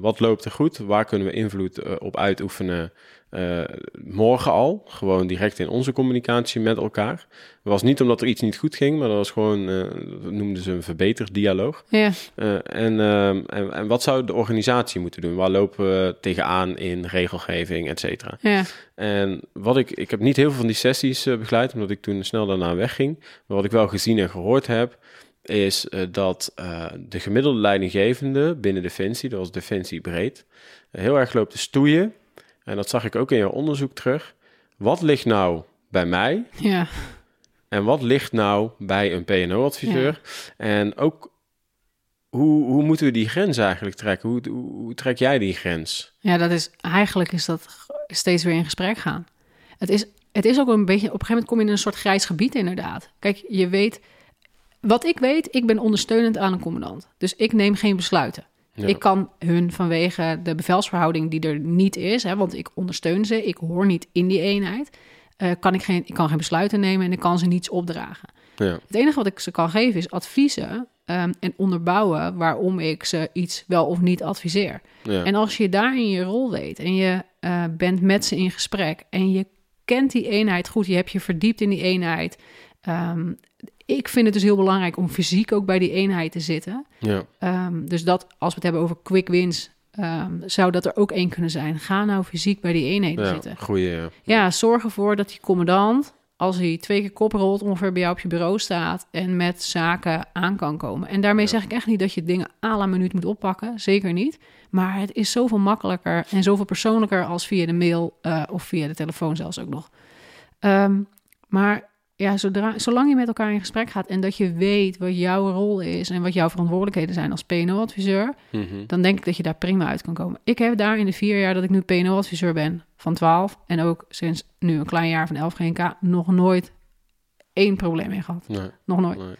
wat loopt er goed? Waar kunnen we invloed op uitoefenen? Eh, morgen al, gewoon direct in onze communicatie met elkaar. Het was niet omdat er iets niet goed ging, maar dat was gewoon, eh, dat noemden ze een verbeterd dialoog. ja, Eh, en, en, en wat zou de organisatie moeten doen? Waar lopen we tegenaan in regelgeving, et cetera? ja, En wat ik, ik heb niet heel veel van die sessies begeleid, omdat ik toen snel daarna wegging. Maar wat ik wel gezien en gehoord heb, is dat de gemiddelde leidinggevende binnen Defensie, dat was Defensie breed, heel erg loopt te stoeien. En dat zag ik ook in jouw onderzoek terug. Wat ligt nou bij mij ja. en wat ligt nou bij een PNO-adviseur? En ook, hoe, hoe moeten we die grens eigenlijk trekken? Hoe, hoe, hoe trek jij die grens? Ja, dat is eigenlijk is dat steeds weer in gesprek gaan. Het is, het is ook een beetje, op een gegeven moment kom je in een soort grijs gebied inderdaad. Kijk, je weet, wat ik weet, ik ben ondersteunend aan een commandant. Dus ik neem geen besluiten. Ja. Ik kan hun vanwege de bevelsverhouding die er niet is, hè, want ik ondersteun ze, ik hoor niet in die eenheid, eh, kan ik, geen, ik kan geen besluiten nemen en ik kan ze niets opdragen. Ja, Het enige wat ik ze kan geven is adviezen ehm, en onderbouwen waarom ik ze iets wel of niet adviseer. ja, En als je daarin je rol weet en je eh, bent met ze in gesprek en je kent die eenheid goed, je hebt je verdiept in die eenheid. Ehm, ik vind het dus heel belangrijk om fysiek ook bij die eenheid te zitten. ja, Ehm, dus dat, als we het hebben over quick wins, ehm, zou dat er ook één kunnen zijn. Ga nou fysiek bij die eenheden ja, zitten. goeie, ja. Ja, zorg ervoor dat die commandant, als hij twee keer kop rolt, ongeveer bij jou op je bureau staat en met zaken aan kan komen. En daarmee zeg ik echt niet dat je dingen à la minuut moet oppakken, zeker niet. Maar het is zoveel makkelijker en zoveel persoonlijker als via de mail eh, of via de telefoon zelfs ook nog. Ehm, maar ja, zodra, zolang je met elkaar in gesprek gaat en dat je weet wat jouw rol is en wat jouw verantwoordelijkheden zijn als PNO-adviseur, Mhm. dan denk ik dat je daar prima uit kan komen. Ik heb daar in de vier jaar dat ik nu PNO-adviseur ben van 12 en ook sinds nu een klein jaar van 11 GNK nog nooit één probleem mee gehad. Nee, Nog nooit. nee,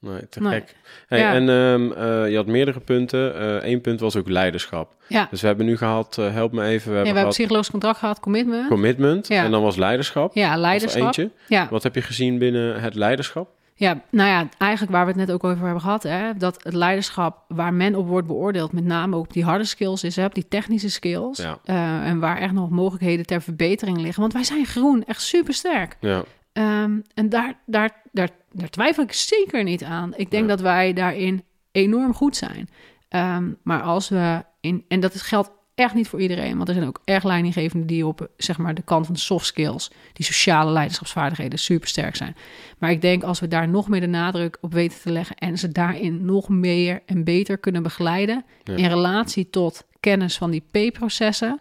nee. Te Nee. gek. Hey, Ja. En ehm, eh, je had meerdere punten. Eén punt was ook leiderschap. Ja, Dus we hebben nu gehad, eh, help me even, we ja we hebben gehad psychologisch contract gehad, commitment. commitment Ja. en dan was leiderschap. Ja, leiderschap. eentje. Ja, Wat heb je gezien binnen het leiderschap? ja, nou ja, eigenlijk waar we het net ook over hebben gehad, hè, dat het leiderschap waar men op wordt beoordeeld, met name ook op die harde skills is, hè, op die technische skills, Ja. eh, en waar echt nog mogelijkheden ter verbetering liggen. Want wij zijn groen, echt super sterk. Ja, Ehm, en daar, daar, daar, daar twijfel ik zeker niet aan. Ik denk Ja. dat wij daarin enorm goed zijn. Ehm, maar als we in, en dat is, geldt echt niet voor iedereen. Want er zijn ook erg leidinggevenden die op zeg maar, de kant van de soft skills, die sociale leiderschapsvaardigheden, super sterk zijn. Maar ik denk als we daar nog meer de nadruk op weten te leggen en ze daarin nog meer en beter kunnen begeleiden Ja. in relatie tot kennis van die P-processen,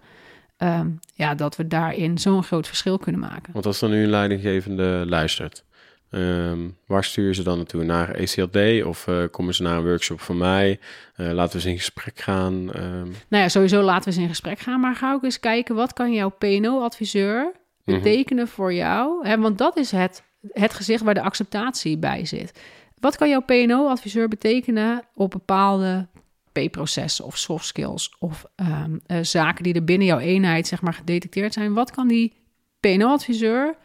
ehm, ja, dat we daarin zo'n groot verschil kunnen maken. Want als er nu een leidinggevende luistert, ehm, waar stuur je ze dan naartoe? Naar ECLD of eh, komen ze naar een workshop van mij? Eh, laten we eens in gesprek gaan. Ehm, Nou ja, sowieso laten we eens in gesprek gaan, maar ga ook eens kijken wat kan jouw PNO-adviseur Mhm. betekenen voor jou? Hè, want dat is het, het gezicht waar de acceptatie bij zit. Wat kan jouw PNO-adviseur betekenen op bepaalde P-processen of soft skills of ehm, eh, zaken die er binnen jouw eenheid zeg maar gedetecteerd zijn? Wat kan die PNO-adviseur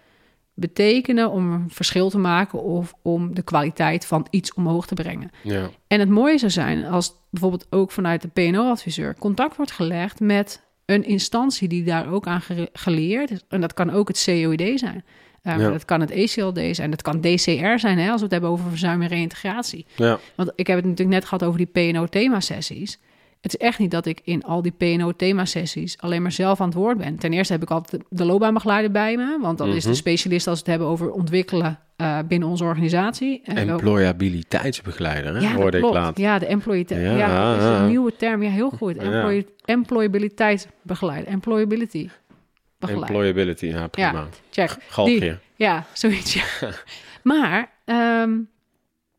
betekenen om een verschil te maken of om de kwaliteit van iets omhoog te brengen? ja, En het mooie zou zijn als bijvoorbeeld ook vanuit de PNO-adviseur contact wordt gelegd met een instantie die daar ook aan geleerd is. En dat kan ook het COID zijn. Uh, Ja. Dat kan het ECLD zijn, dat kan DCR zijn, hè, als we het hebben over verzuim en reïntegratie. ja, Want ik heb het natuurlijk net gehad over die PNO-thema-sessies. Het is echt niet dat ik in al die PNO-thema-sessies alleen maar zelf aan het woord ben. Ten eerste heb ik altijd de loopbaanbegeleider bij me, want dat is de Mhm. specialist als we het hebben over ontwikkelen eh, binnen onze organisatie. En ook- employabiliteitsbegeleider, hè? ja, hoorde ik laat. Ja, de employee... Ja, Ja, dat is ja. een nieuwe term. Ja, heel goed. Ja. Employee, employabiliteitsbegeleider. Employability. Employability, ja, prima. Check. Galgje. Die- Ja, zoiets. Ja. maar, ehm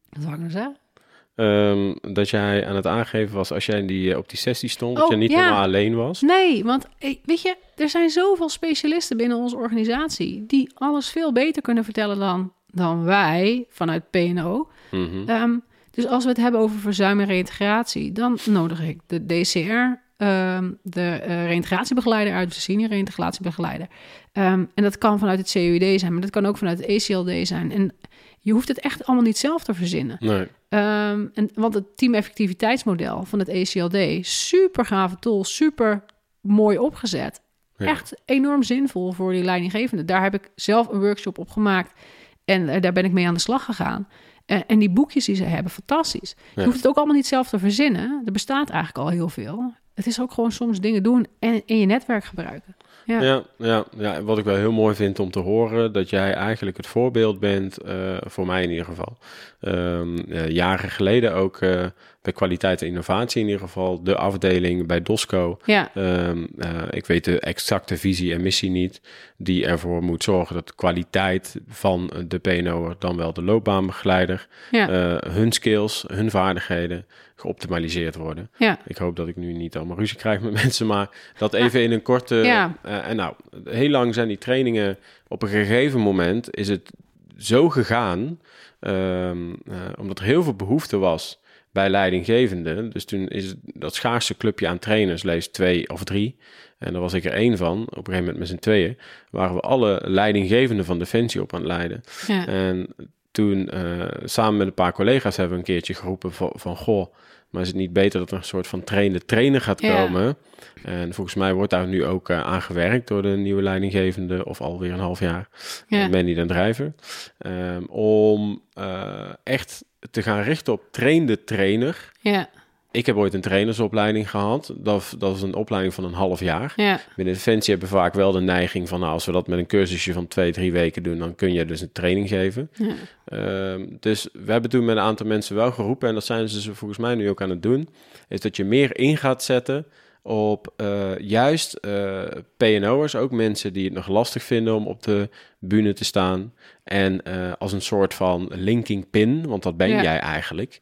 wat wou ik nou zeggen? Ehm, dat jij aan het aangeven was als jij in die, eh, op die sessie stond, dat Oh, je niet ja. helemaal alleen was. Nee, want eh, weet je, er zijn zoveel specialisten binnen onze organisatie... die alles veel beter kunnen vertellen dan, dan wij vanuit PNO. Mhm. Ehm, dus als we het hebben over verzuim en reïntegratie, dan nodig ik de DCR, ehm, de eh reïntegratiebegeleider uit, de senior reïntegratiebegeleider. Ehm, en dat kan vanuit het CUD zijn, maar dat kan ook vanuit het ECLD zijn. En je hoeft het echt allemaal niet zelf te verzinnen. Nee, Ehm, en, want het teameffectiviteitsmodel van het ECLD, super gave tool, super mooi opgezet. Ja. Echt enorm zinvol voor die leidinggevende. Daar heb ik zelf een workshop op gemaakt en eh, daar ben ik mee aan de slag gegaan. Eh, en die boekjes die ze hebben, fantastisch. Je hoeft het ook allemaal niet zelf te verzinnen. Er bestaat eigenlijk al heel veel. Het is ook gewoon soms dingen doen en in je netwerk gebruiken. Ja. Ja, ja, ja, wat ik wel heel mooi vind om te horen, dat jij eigenlijk het voorbeeld bent, eh, voor mij in ieder geval. Ehm, eh, jaren geleden ook eh, bij kwaliteit en innovatie in ieder geval, de afdeling bij DOSCO. Ja. Ehm, eh, ik weet de exacte visie en missie niet, die ervoor moet zorgen dat de kwaliteit van de PNO'er, dan wel de loopbaanbegeleider, Ja. eh, hun skills, hun vaardigheden geoptimaliseerd worden. ja. Ik hoop dat ik nu niet allemaal ruzie krijg met mensen, maar dat even in een korte. Ja. eh, en nou, heel lang zijn die trainingen. Op een gegeven moment is het zo gegaan, ehm, eh, omdat er heel veel behoefte was bij leidinggevenden. Dus toen is dat schaarste clubje aan trainers, lees twee of drie. En daar was ik er één van. Op een gegeven moment met z'n tweeën waren we alle leidinggevenden van Defensie op aan het leiden. ja. En toen eh, samen met een paar collega's hebben we een keertje geroepen van, van goh, maar is het niet beter dat er een soort van trainde trainer gaat Ja. En volgens mij wordt daar nu ook uh, aan gewerkt door de nieuwe leidinggevende, of alweer een half jaar, Ja. uh, Mandy den Drijver, um, om uh, echt te gaan richten op trainde trainer. ja. Ik heb ooit een trainersopleiding gehad. Dat, dat is een opleiding van een half jaar. Ja. Binnen Defensie hebben we vaak wel de neiging van... Nou, als we dat met een cursusje van twee, drie weken doen... dan kun je dus een training geven. Ja. Uh, dus we hebben toen met een aantal mensen wel geroepen... en dat zijn ze volgens mij nu ook aan het doen... is dat je meer in gaat zetten op uh, juist uh, PNO'ers, ook mensen die het nog lastig vinden om op de bühne te staan. En uh, als een soort van linking pin, want dat ben ja. jij eigenlijk,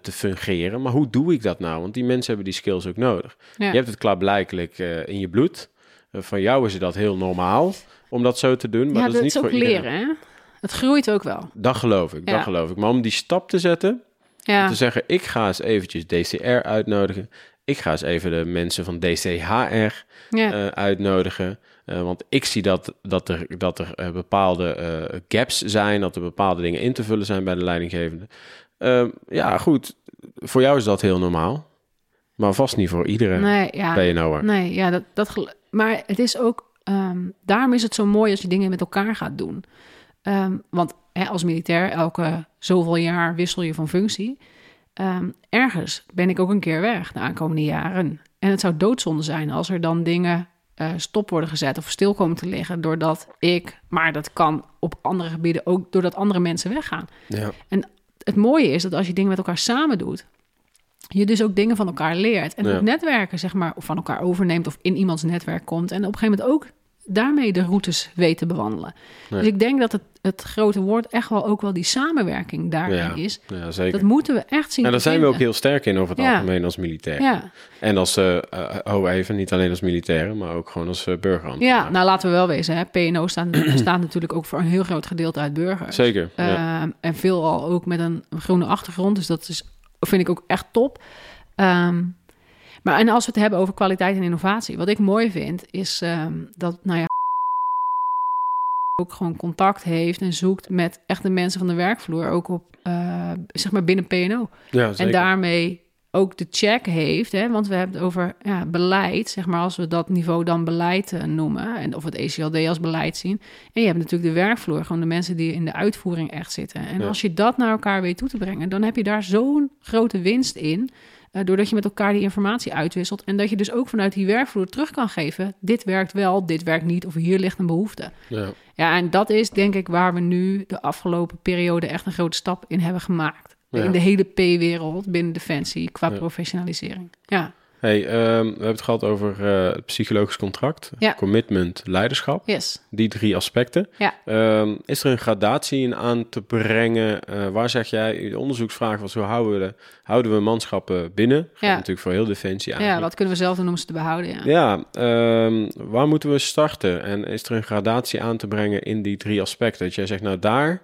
te fungeren. Maar hoe doe ik dat nou? Want die mensen hebben die skills ook nodig. Ja. Je hebt het klaarblijkelijk in je bloed. van jou is dat heel normaal om dat zo te doen. Maar ja, dat, is niet is ook voor leren, hè? Het groeit ook wel. Dat geloof ik, Ja. dat geloof ik. Maar om die stap te zetten, Ja. om te zeggen, ik ga eens eventjes DCR uitnodigen. Ik ga eens even de mensen van DCHR Ja. eh, uitnodigen. Eh, want ik zie dat, dat er, dat er eh, bepaalde gaps zijn, dat er bepaalde dingen in te vullen zijn bij de leidinggevende. Ehm, ja, goed. Voor jou is dat heel normaal. Maar vast niet voor iedere Nee, ja. PNO'er. Nee, ja, dat, dat maar het is ook, ehm, daarom is het zo mooi als je dingen met elkaar gaat doen. Ehm, want hè, als militair, elke zoveel jaar wissel je van functie. Ehm, ergens ben ik ook een keer weg de aankomende jaren. En het zou doodzonde zijn als er dan dingen eh, stop worden gezet of stil komen te liggen. Doordat ik, maar dat kan op andere gebieden ook doordat andere mensen weggaan. Ja. Het mooie is dat als je dingen met elkaar samen doet, je dus ook dingen van elkaar leert. En Ja. ook netwerken, zeg maar, of van elkaar overneemt of in iemands netwerk komt. En op een gegeven moment ook daarmee de routes weet te bewandelen. Dus ik denk dat het, het grote woord echt wel ook wel die samenwerking daarin Ja. is. ja, zeker. Dat moeten we echt zien. En daar zijn we ook heel sterk in over het Ja. algemeen als militair. Ja. En als, eh eh, oh even, niet alleen als militairen, maar ook gewoon als uh, burger. ja, nou laten we wel wezen. Hè. PNO staat, natuurlijk ook voor een heel groot gedeelte uit burgers. Zeker, En veelal ook met een groene achtergrond. Dus dat is, vind ik ook echt top. Ehm, maar en als we het hebben over kwaliteit en innovatie. Wat ik mooi vind, is ehm, dat, nou ja, ook gewoon contact heeft en zoekt met echt de mensen van de werkvloer. Ook op, eh, zeg maar binnen PNO. ja En daarmee ook de check heeft. Hè? Want we hebben het over ja, beleid, zeg maar, als we dat niveau dan beleid eh, noemen. En of het ECLD als beleid zien. En je hebt natuurlijk de werkvloer, gewoon de mensen die in de uitvoering echt zitten. En Ja. als je dat naar elkaar weet toe te brengen, dan heb je daar zo'n grote winst in. Eh, doordat je met elkaar die informatie uitwisselt. En dat je dus ook vanuit die werkvloer terug kan geven. Dit werkt wel, dit werkt niet. Of hier ligt een behoefte. ja. Ja, en dat is denk ik waar we nu de afgelopen periode echt een grote stap in hebben gemaakt. Ja. In de hele P-wereld binnen Defensie qua Ja. professionalisering. Ja, Hey, ehm, we hebben het gehad over eh, het psychologisch contract, Ja. commitment, leiderschap. yes. Die drie aspecten. Ja. Ehm, is er een gradatie in aan te brengen? Eh, waar zeg jij, de onderzoeksvraag was, hoe houden we, de, houden we manschappen binnen? Gaat Ja. natuurlijk voor heel Defensie Ja, eigenlijk. wat kunnen we zelf doen om ze te behouden? Ja. Ja, ehm, waar moeten we starten? En is er een gradatie aan te brengen in die drie aspecten? Dat jij zegt, nou daar,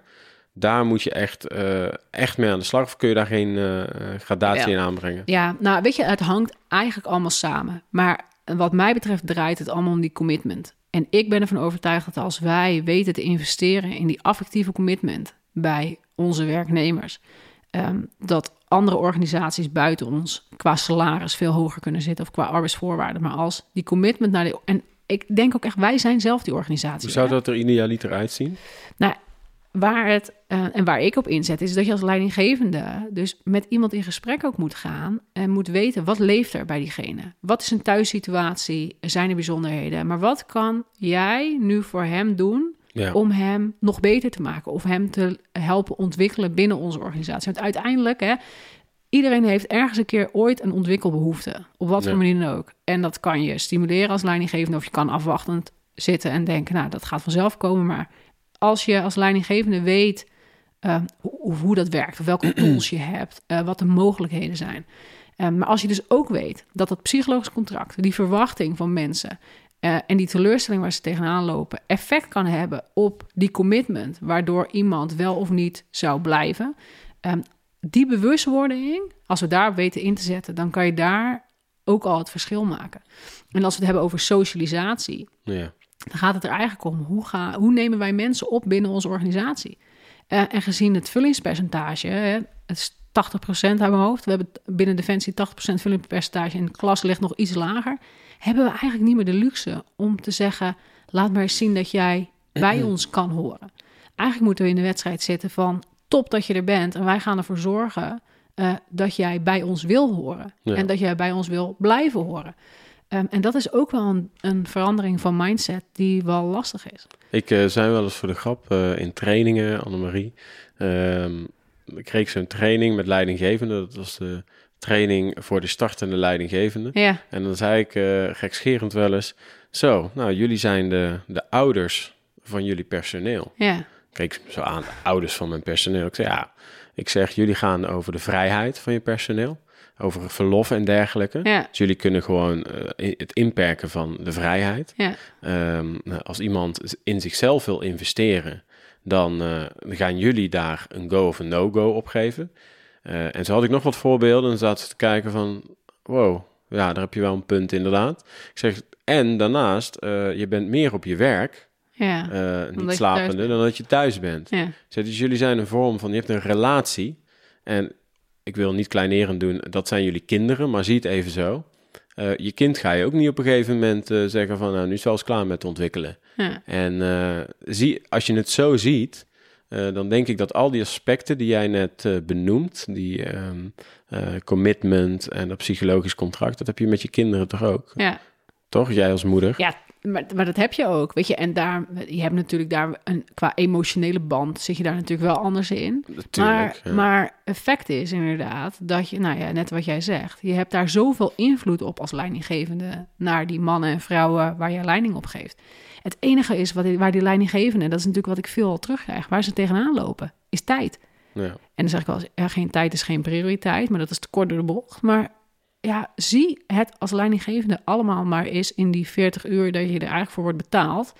daar moet je echt, eh, echt mee aan de slag. Of kun je daar geen eh, gradatie Ja. in aanbrengen? Ja, nou weet je, het hangt eigenlijk allemaal samen. Maar wat mij betreft draait het allemaal om die commitment. En ik ben ervan overtuigd dat als wij weten te investeren in die affectieve commitment bij onze werknemers, ehm, dat andere organisaties buiten ons qua salaris veel hoger kunnen zitten of qua arbeidsvoorwaarden. Maar als die commitment naar de. En ik denk ook echt, wij zijn zelf die organisatie. Hoe zou dat er idealiter uitzien? Nou, waar het eh, en waar ik op inzet, is dat je als leidinggevende dus met iemand in gesprek ook moet gaan en moet weten wat leeft er bij diegene. Wat is een thuissituatie? Zijn er bijzonderheden? Maar wat kan jij nu voor hem doen Ja, om hem nog beter te maken of hem te helpen ontwikkelen binnen onze organisatie? Want uiteindelijk, hè, iedereen heeft ergens een keer ooit een ontwikkelbehoefte, op wat voor Ja. manier dan ook. En dat kan je stimuleren als leidinggevende of je kan afwachtend zitten en denken, nou, dat gaat vanzelf komen. Maar als je als leidinggevende weet eh, hoe, hoe dat werkt, of welke tools je hebt, eh, wat de mogelijkheden zijn. Eh, maar als je dus ook weet dat dat psychologisch contract, die verwachting van mensen en die teleurstelling waar ze tegenaan lopen, effect kan hebben op die commitment, waardoor iemand wel of niet zou blijven. Die bewustwording, als we daar weten in te zetten, dan kan je daar ook al het verschil maken. En als we het hebben over socialisatie, ja. Dan gaat het er eigenlijk om hoe, ga, hoe nemen wij mensen op binnen onze organisatie. Eh, en gezien het vullingspercentage, hè, het is 80% uit mijn hoofd. We hebben binnen Defensie 80% vullingspercentage en de klas ligt nog iets lager. Hebben we eigenlijk niet meer de luxe om te zeggen: laat maar eens zien dat jij bij ons kan horen. Eigenlijk moeten we in de wedstrijd zitten van top dat je er bent en wij gaan ervoor zorgen eh, dat jij bij ons wil horen Ja. en dat jij bij ons wil blijven horen. Ehm, en dat is ook wel een, een verandering van mindset die wel lastig is. Ik uh, zei wel eens voor de grap uh, in trainingen, Annemarie. Um, ik kreeg zo'n training met leidinggevende. Dat was de training voor de startende leidinggevende. Ja. En dan zei ik uh, gekscherend wel eens... Zo, nou, jullie zijn de, de ouders van jullie personeel. Ja. Keek zo aan, de ouders van mijn personeel. Ik zei, ja, ik zeg, jullie gaan over de vrijheid van je personeel. Over verlof en dergelijke. Ja. Dus jullie kunnen gewoon uh, het inperken van de vrijheid. Ja. Um, als iemand in zichzelf wil investeren, dan uh, gaan jullie daar een go of een no-go op geven. Uh, en zo had ik nog wat voorbeelden. En zaten ze te kijken van, wow, ja, daar heb je wel een punt inderdaad. Ik zeg, en daarnaast, je bent meer op je werk, ja. niet slapende, dan dat je thuis bent. Ja. Dus jullie zijn een vorm van, je hebt een relatie. En ik wil niet kleinerend doen, dat zijn jullie kinderen, maar zie het even zo. Uh, je kind ga je ook niet op een gegeven moment uh, zeggen van, nou, nu is eens klaar met ontwikkelen. Ja. En uh, zie, als je het zo ziet, eh, dan denk ik dat al die aspecten die jij net eh, benoemt, die ehm, eh, commitment en dat psychologisch contract, dat heb je met je kinderen toch ook? Ja. Toch, jij als moeder? Ja, maar, maar dat heb je ook, weet je. En daar, je hebt natuurlijk daar een, qua emotionele band, zit je daar natuurlijk wel anders in. Natuurlijk. maar, ja. maar effect is inderdaad dat je, nou ja, net wat jij zegt, je hebt daar zoveel invloed op als leidinggevende naar die mannen en vrouwen waar je leiding op geeft. Het enige is wat, waar die leidinggevende, dat is natuurlijk wat ik veel terugkrijg, waar ze tegenaan lopen, is tijd. ja. En dan zeg ik wel eens, ja, geen tijd is geen prioriteit, maar dat is te kort door de bocht. Maar ja, zie het als leidinggevende allemaal maar eens in die 40 uur dat je er eigenlijk voor wordt betaald.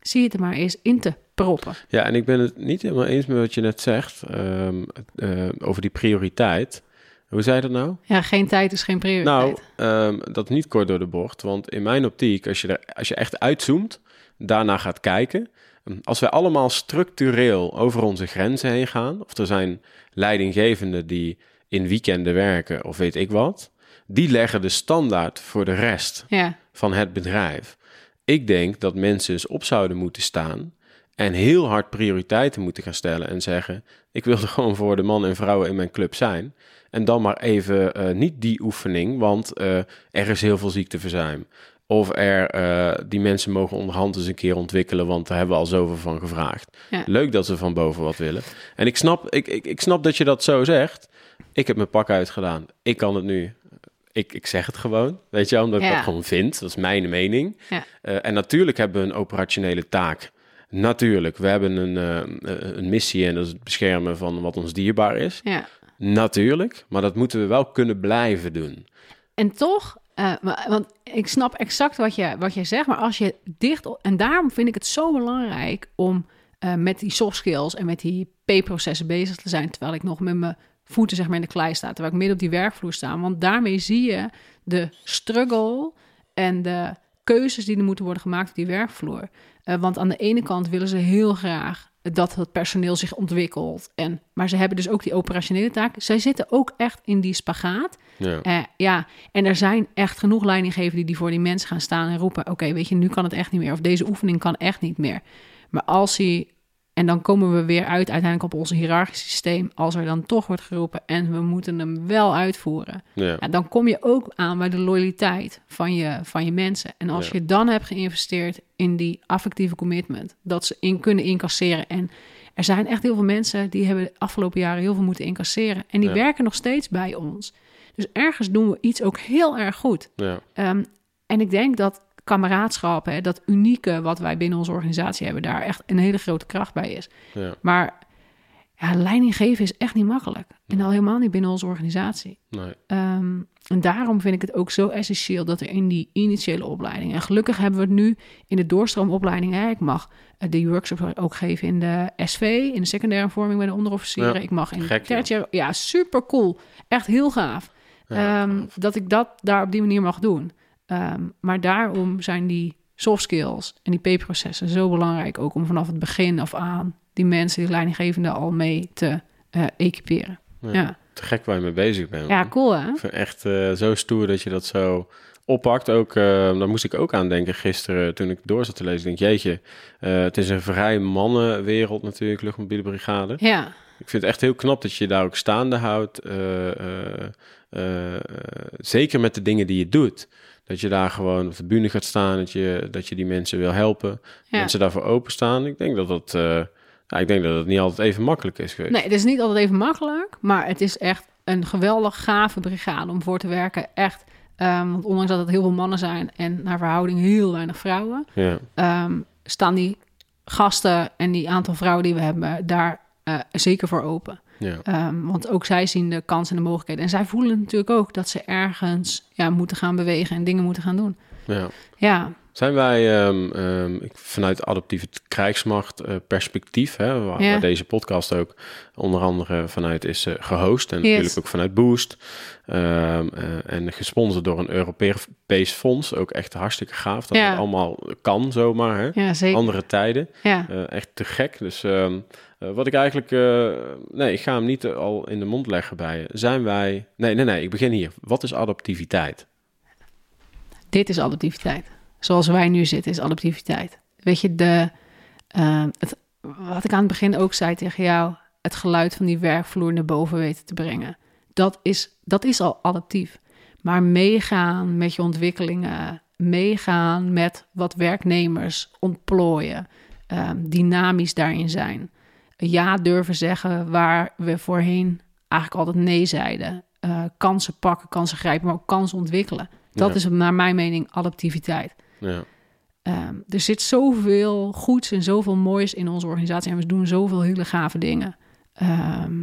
Zie het er maar eens in te proppen. Ja, en ik ben het niet helemaal eens met wat je net zegt ehm, eh, over die prioriteit. Hoe zei je dat nou? Ja, geen tijd is geen prioriteit. Nou, ehm, dat niet kort door de bocht. Want in mijn optiek, als je, er, als je echt uitzoomt, daarna gaat kijken. ehm, Als wij allemaal structureel over onze grenzen heen gaan, of er zijn leidinggevenden die in weekenden werken of weet ik wat, die leggen de standaard voor de rest ja, van het bedrijf. Ik denk dat mensen eens op zouden moeten staan en heel hard prioriteiten moeten gaan stellen en zeggen: Ik wil er gewoon voor de mannen en vrouwen in mijn club zijn. En dan maar even eh, niet die oefening, want eh, er is heel veel ziekteverzuim. Of er, eh, die mensen mogen onderhand eens een keer ontwikkelen, want daar hebben we al zoveel van gevraagd. Ja. Leuk dat ze van boven wat willen. En ik snap, ik, ik, ik snap dat je dat zo zegt. Ik heb mijn pak uitgedaan. Ik kan het nu. Ik, ik zeg het gewoon, weet je, omdat ik Ja. dat gewoon vind. Dat is mijn mening. ja, Eh, en natuurlijk hebben we een operationele taak. Natuurlijk, we hebben een, eh, een missie en dat is het beschermen van wat ons dierbaar is. ja. Natuurlijk, maar dat moeten we wel kunnen blijven doen. En toch, eh, want ik snap exact wat je, wat je zegt, maar als je dicht op, en daarom vind ik het zo belangrijk om eh, met die soft skills en met die P-processen bezig te zijn, terwijl ik nog met mijn voeten zeg maar in de klei sta, terwijl ik midden op die werkvloer sta, want daarmee zie je de struggle en de keuzes die er moeten worden gemaakt op die werkvloer. Eh, want aan de ene kant willen ze heel graag dat het personeel zich ontwikkelt. En, maar ze hebben dus ook die operationele taak. Zij zitten ook echt in die spagaat. Ja, Eh, ja, en er zijn echt genoeg leidinggevenden die voor die mensen gaan staan en roepen: Oké, weet je, nu kan het echt niet meer. Of deze oefening kan echt niet meer. Maar als hij. En dan komen we weer uit uiteindelijk op ons hiërarchisch systeem. Als er dan toch wordt geroepen en we moeten hem wel uitvoeren. ja, Ja, dan kom je ook aan bij de loyaliteit van je, van je mensen. En als Ja. je dan hebt geïnvesteerd in die affectieve commitment, dat ze in kunnen incasseren. En er zijn echt heel veel mensen die hebben de afgelopen jaren heel veel moeten incasseren. En die Ja. werken nog steeds bij ons. Dus ergens doen we iets ook heel erg goed. ja, Ehm, en ik denk dat kameraadschap, hè, dat unieke wat wij binnen onze organisatie hebben, daar echt een hele grote kracht bij is. ja. Maar ja, leiding geven is echt niet makkelijk. En al helemaal niet binnen onze organisatie. Nee. Ehm, en daarom vind ik het ook zo essentieel dat er in die initiële opleiding... en gelukkig hebben we het nu in de doorstroomopleiding... Hè, ik mag eh, de workshop ook geven in de SV... in de secundaire vorming bij de onderofficieren. Ja, ik mag in gek, de tertiaire... Ja, super cool. Echt heel gaaf. Ja, Ehm, gaaf. dat ik dat daar op die manier mag doen. Ehm, maar daarom zijn die soft skills en die P-processen zo belangrijk... ook om vanaf het begin af aan... die mensen, die leidinggevende al mee te eh, equiperen. Ja. Ja. Te gek waar je mee bezig bent. ja, cool hè? Ik vind echt eh, zo stoer dat je dat zo oppakt. Ook, eh, daar moest ik ook aan denken gisteren toen ik door zat te lezen. Ik denk, jeetje, het is een vrij mannenwereld natuurlijk, luchtmobiele brigade. Ja, Ik vind het echt heel knap dat je je daar ook staande houdt. zeker met de dingen die je doet. Dat je daar gewoon op de bühne gaat staan, dat je, dat je die mensen wil helpen. Ja. Mensen daarvoor openstaan. Ik denk dat dat, eh, ik denk dat het niet altijd even makkelijk is geweest. nee, het is niet altijd even makkelijk, maar het is echt een geweldig gave brigade om voor te werken. Echt, ehm, want ondanks dat het heel veel mannen zijn en naar verhouding heel weinig vrouwen, Ja, ehm, staan die gasten en die aantal vrouwen die we hebben daar eh, zeker voor open. Ja, Ehm, want ook zij zien de kansen en de mogelijkheden. En zij voelen natuurlijk ook dat ze ergens ja, moeten gaan bewegen en dingen moeten gaan doen. ja. Ja, Zijn wij ehm, ehm, vanuit adaptieve krijgsmacht eh, perspectief, hè, waar, Ja. waar deze podcast ook onder andere vanuit is eh, gehost en Yes. natuurlijk ook vanuit Boost eh, en gesponsord door een Europees fonds, ook echt hartstikke gaaf dat Ja. het allemaal kan zomaar, hè? ja zeker. andere tijden, echt te gek. Dus eh, wat ik eigenlijk, eh, nee, ik ga hem niet al in de mond leggen bij je. Zijn wij, nee, nee, nee, ik begin hier. Wat is adaptiviteit? Dit is adaptiviteit. Zoals wij nu zitten is adaptiviteit. Weet je, de, eh, het, wat ik aan het begin ook zei tegen jou, het geluid van die werkvloer naar boven weten te brengen. Dat is, dat is al adaptief. Maar meegaan met je ontwikkelingen, meegaan met wat werknemers ontplooien, ehm, dynamisch daarin zijn. Ja durven zeggen waar we voorheen eigenlijk altijd nee zeiden. Uh, kansen pakken, kansen grijpen, maar ook kansen ontwikkelen. Dat Ja. is naar mijn mening adaptiviteit. Ja. Ehm, er zit zoveel goeds en zoveel moois in onze organisatie. En we doen zoveel hele gave dingen. Ehm,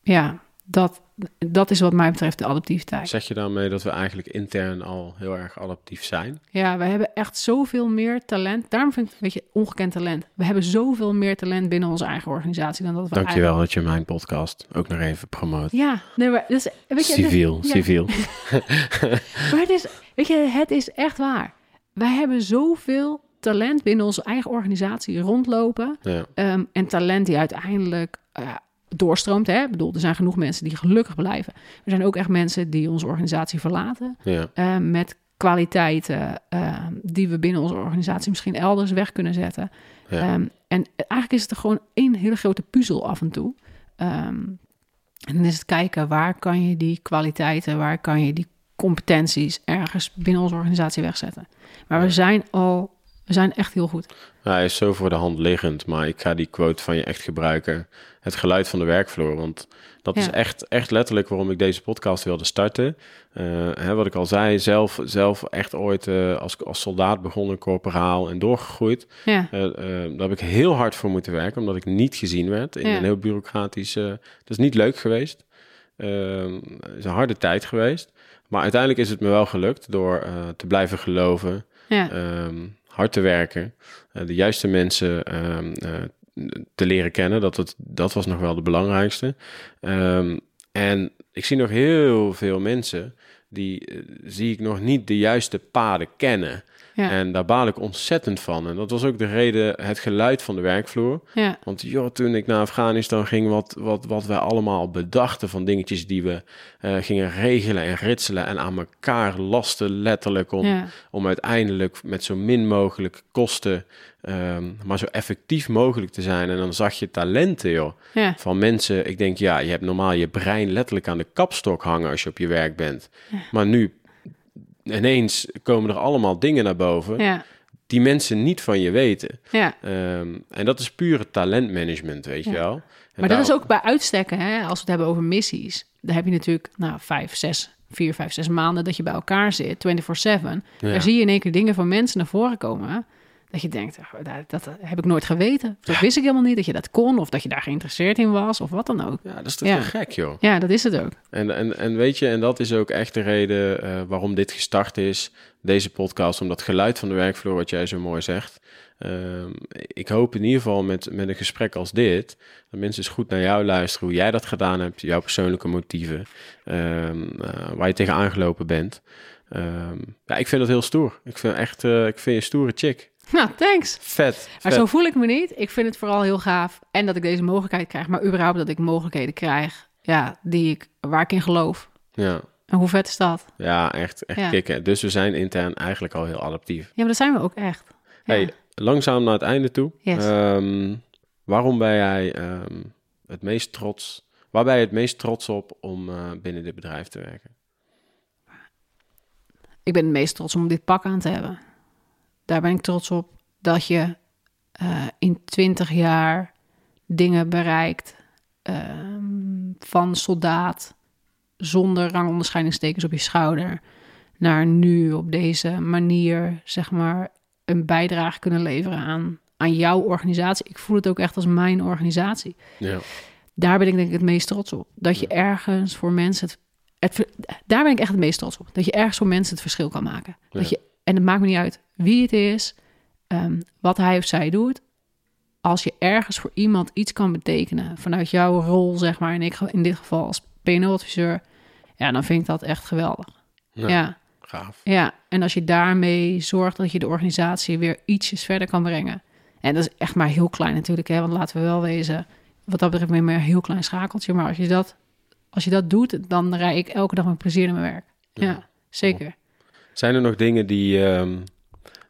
ja, dat, dat is wat mij betreft de adaptiviteit. Zeg je daarmee dat we eigenlijk intern al heel erg adaptief zijn? Ja, we hebben echt zoveel meer talent. Daarom vind ik het een beetje ongekend talent. We hebben zoveel meer talent binnen onze eigen organisatie dan dat we Dankjewel dat je mijn podcast ook nog even promoot. eigenlijk- Ja, nee, maar dus, weet je, het is- Civiel, ja, civiel. Maar het is, weet je, het is echt waar. Wij hebben zoveel talent binnen onze eigen organisatie rondlopen. Ja, Ehm, en talent die uiteindelijk eh, doorstroomt. Hè? Ik bedoel, er zijn genoeg mensen die gelukkig blijven. Er zijn ook echt mensen die onze organisatie verlaten. ja, eh, met kwaliteiten eh, die we binnen onze organisatie misschien elders weg kunnen zetten. ja. Ehm, en eigenlijk is het er gewoon één hele grote puzzel af en toe. Ehm, en dan is het kijken waar kan je die kwaliteiten, waar kan je die competenties ergens binnen onze organisatie wegzetten. Maar we zijn al, we zijn echt heel goed. Nou, hij is zo voor de hand liggend, maar ik ga die quote van je echt gebruiken. Het geluid van de werkvloer, want dat is echt, echt letterlijk waarom ik deze podcast wilde starten. Eh, hè, wat ik al zei, zelf, zelf echt ooit eh, als, als soldaat begonnen, corporaal en doorgegroeid. Ja, Eh, daar heb ik heel hard voor moeten werken, omdat ik niet gezien werd in Ja. een heel bureaucratisch... dat is niet leuk geweest. Eh, Het is een harde tijd geweest. Maar uiteindelijk is het me wel gelukt door te blijven geloven, ja, ehm, hard te werken, eh, de juiste mensen ehm, eh, te leren kennen. Dat, het, dat was nog wel de belangrijkste. Ehm, en ik zie nog heel veel mensen die eh, zie ik nog niet de juiste paden kennen. Ja, En daar baal ik ontzettend van. En dat was ook de reden, het geluid van de werkvloer. ja, Want joh, toen ik naar Afghanistan ging, wat, wat, wat wij allemaal bedachten van dingetjes die we eh, gingen regelen en ritselen en aan elkaar lasten, letterlijk, om, ja, om uiteindelijk met zo min mogelijk kosten, ehm, maar zo effectief mogelijk te zijn. En dan zag je talenten, joh, van mensen. Ik denk, ja, je hebt normaal je brein letterlijk aan de kapstok hangen als je op je werk bent. Maar nu, ineens komen er allemaal dingen naar boven ja, die mensen niet van je weten. ja. Ehm, en dat is pure talentmanagement, weet je wel. En Maar dat is ook bij uitstekken, hè, als we het hebben over missies. Dan heb je natuurlijk nou, vijf, zes, vier, vijf, zes maanden dat je bij elkaar zit, 24-7. Ja. Daar zie je in één keer dingen van mensen naar voren komen. Dat je denkt, oh, dat, dat heb ik nooit geweten. Dat wist ik helemaal niet, dat je dat kon. Of dat je daar geïnteresseerd in was, of wat dan ook. Ja, dat is toch Ja. gek, joh. Ja, dat is het ook. En, en, en weet je, en dat is ook echt de reden eh, waarom dit gestart is, deze podcast, om dat geluid van de werkvloer, wat jij zo mooi zegt. Ehm, ik hoop in ieder geval met, met een gesprek als dit, dat mensen eens goed naar jou luisteren, hoe jij dat gedaan hebt, jouw persoonlijke motieven, ehm, eh, waar je tegen aangelopen bent. Ehm, ja, ik vind dat heel stoer. Ik vind echt, eh, ik vind je een stoere chick. Nou, thanks. Vet. Maar vet. zo voel ik me niet. Ik vind het vooral heel gaaf. En dat ik deze mogelijkheid krijg. Maar überhaupt dat ik mogelijkheden krijg. Ja, die ik, waar ik in geloof. Ja, En hoe vet is dat? ja echt, echt Ja. kicken. Dus we zijn intern eigenlijk al heel adaptief. Ja, maar dat zijn we ook echt. Ja. Hey, langzaam naar het einde toe. Yes. Ehm, waarom ben jij ehm, het meest trots? Waar ben je het meest trots op om eh, binnen dit bedrijf te werken? Ik ben het meest trots om dit pak aan te hebben. Daar ben ik trots op dat je eh, in 20 jaar dingen bereikt ehm, van soldaat zonder rangonderscheidingstekens op je schouder naar nu op deze manier zeg maar een bijdrage kunnen leveren aan, aan jouw organisatie. Ik voel het ook echt als mijn organisatie Ja, daar ben ik denk ik het meest trots op. Dat je ergens voor mensen het, daar ben ik echt het meest trots op. Dat je ergens voor mensen het verschil kan maken. Ja. Dat je, en het maakt me niet uit wie het is, ehm, wat hij of zij doet. Als je ergens voor iemand iets kan betekenen vanuit jouw rol, zeg maar, en ik in dit geval als PNO-adviseur, ja, dan vind ik dat echt geweldig. Ja. Ja, gaaf. ja. En als je daarmee zorgt dat je de organisatie weer ietsjes verder kan brengen. En dat is echt maar heel klein natuurlijk, hè, want laten we wel wezen, wat dat betreft ben je maar een heel klein schakeltje. Maar als je dat, als je dat doet, dan rij ik elke dag met plezier naar mijn werk. Ja, zeker. Zijn er nog dingen die, ehm,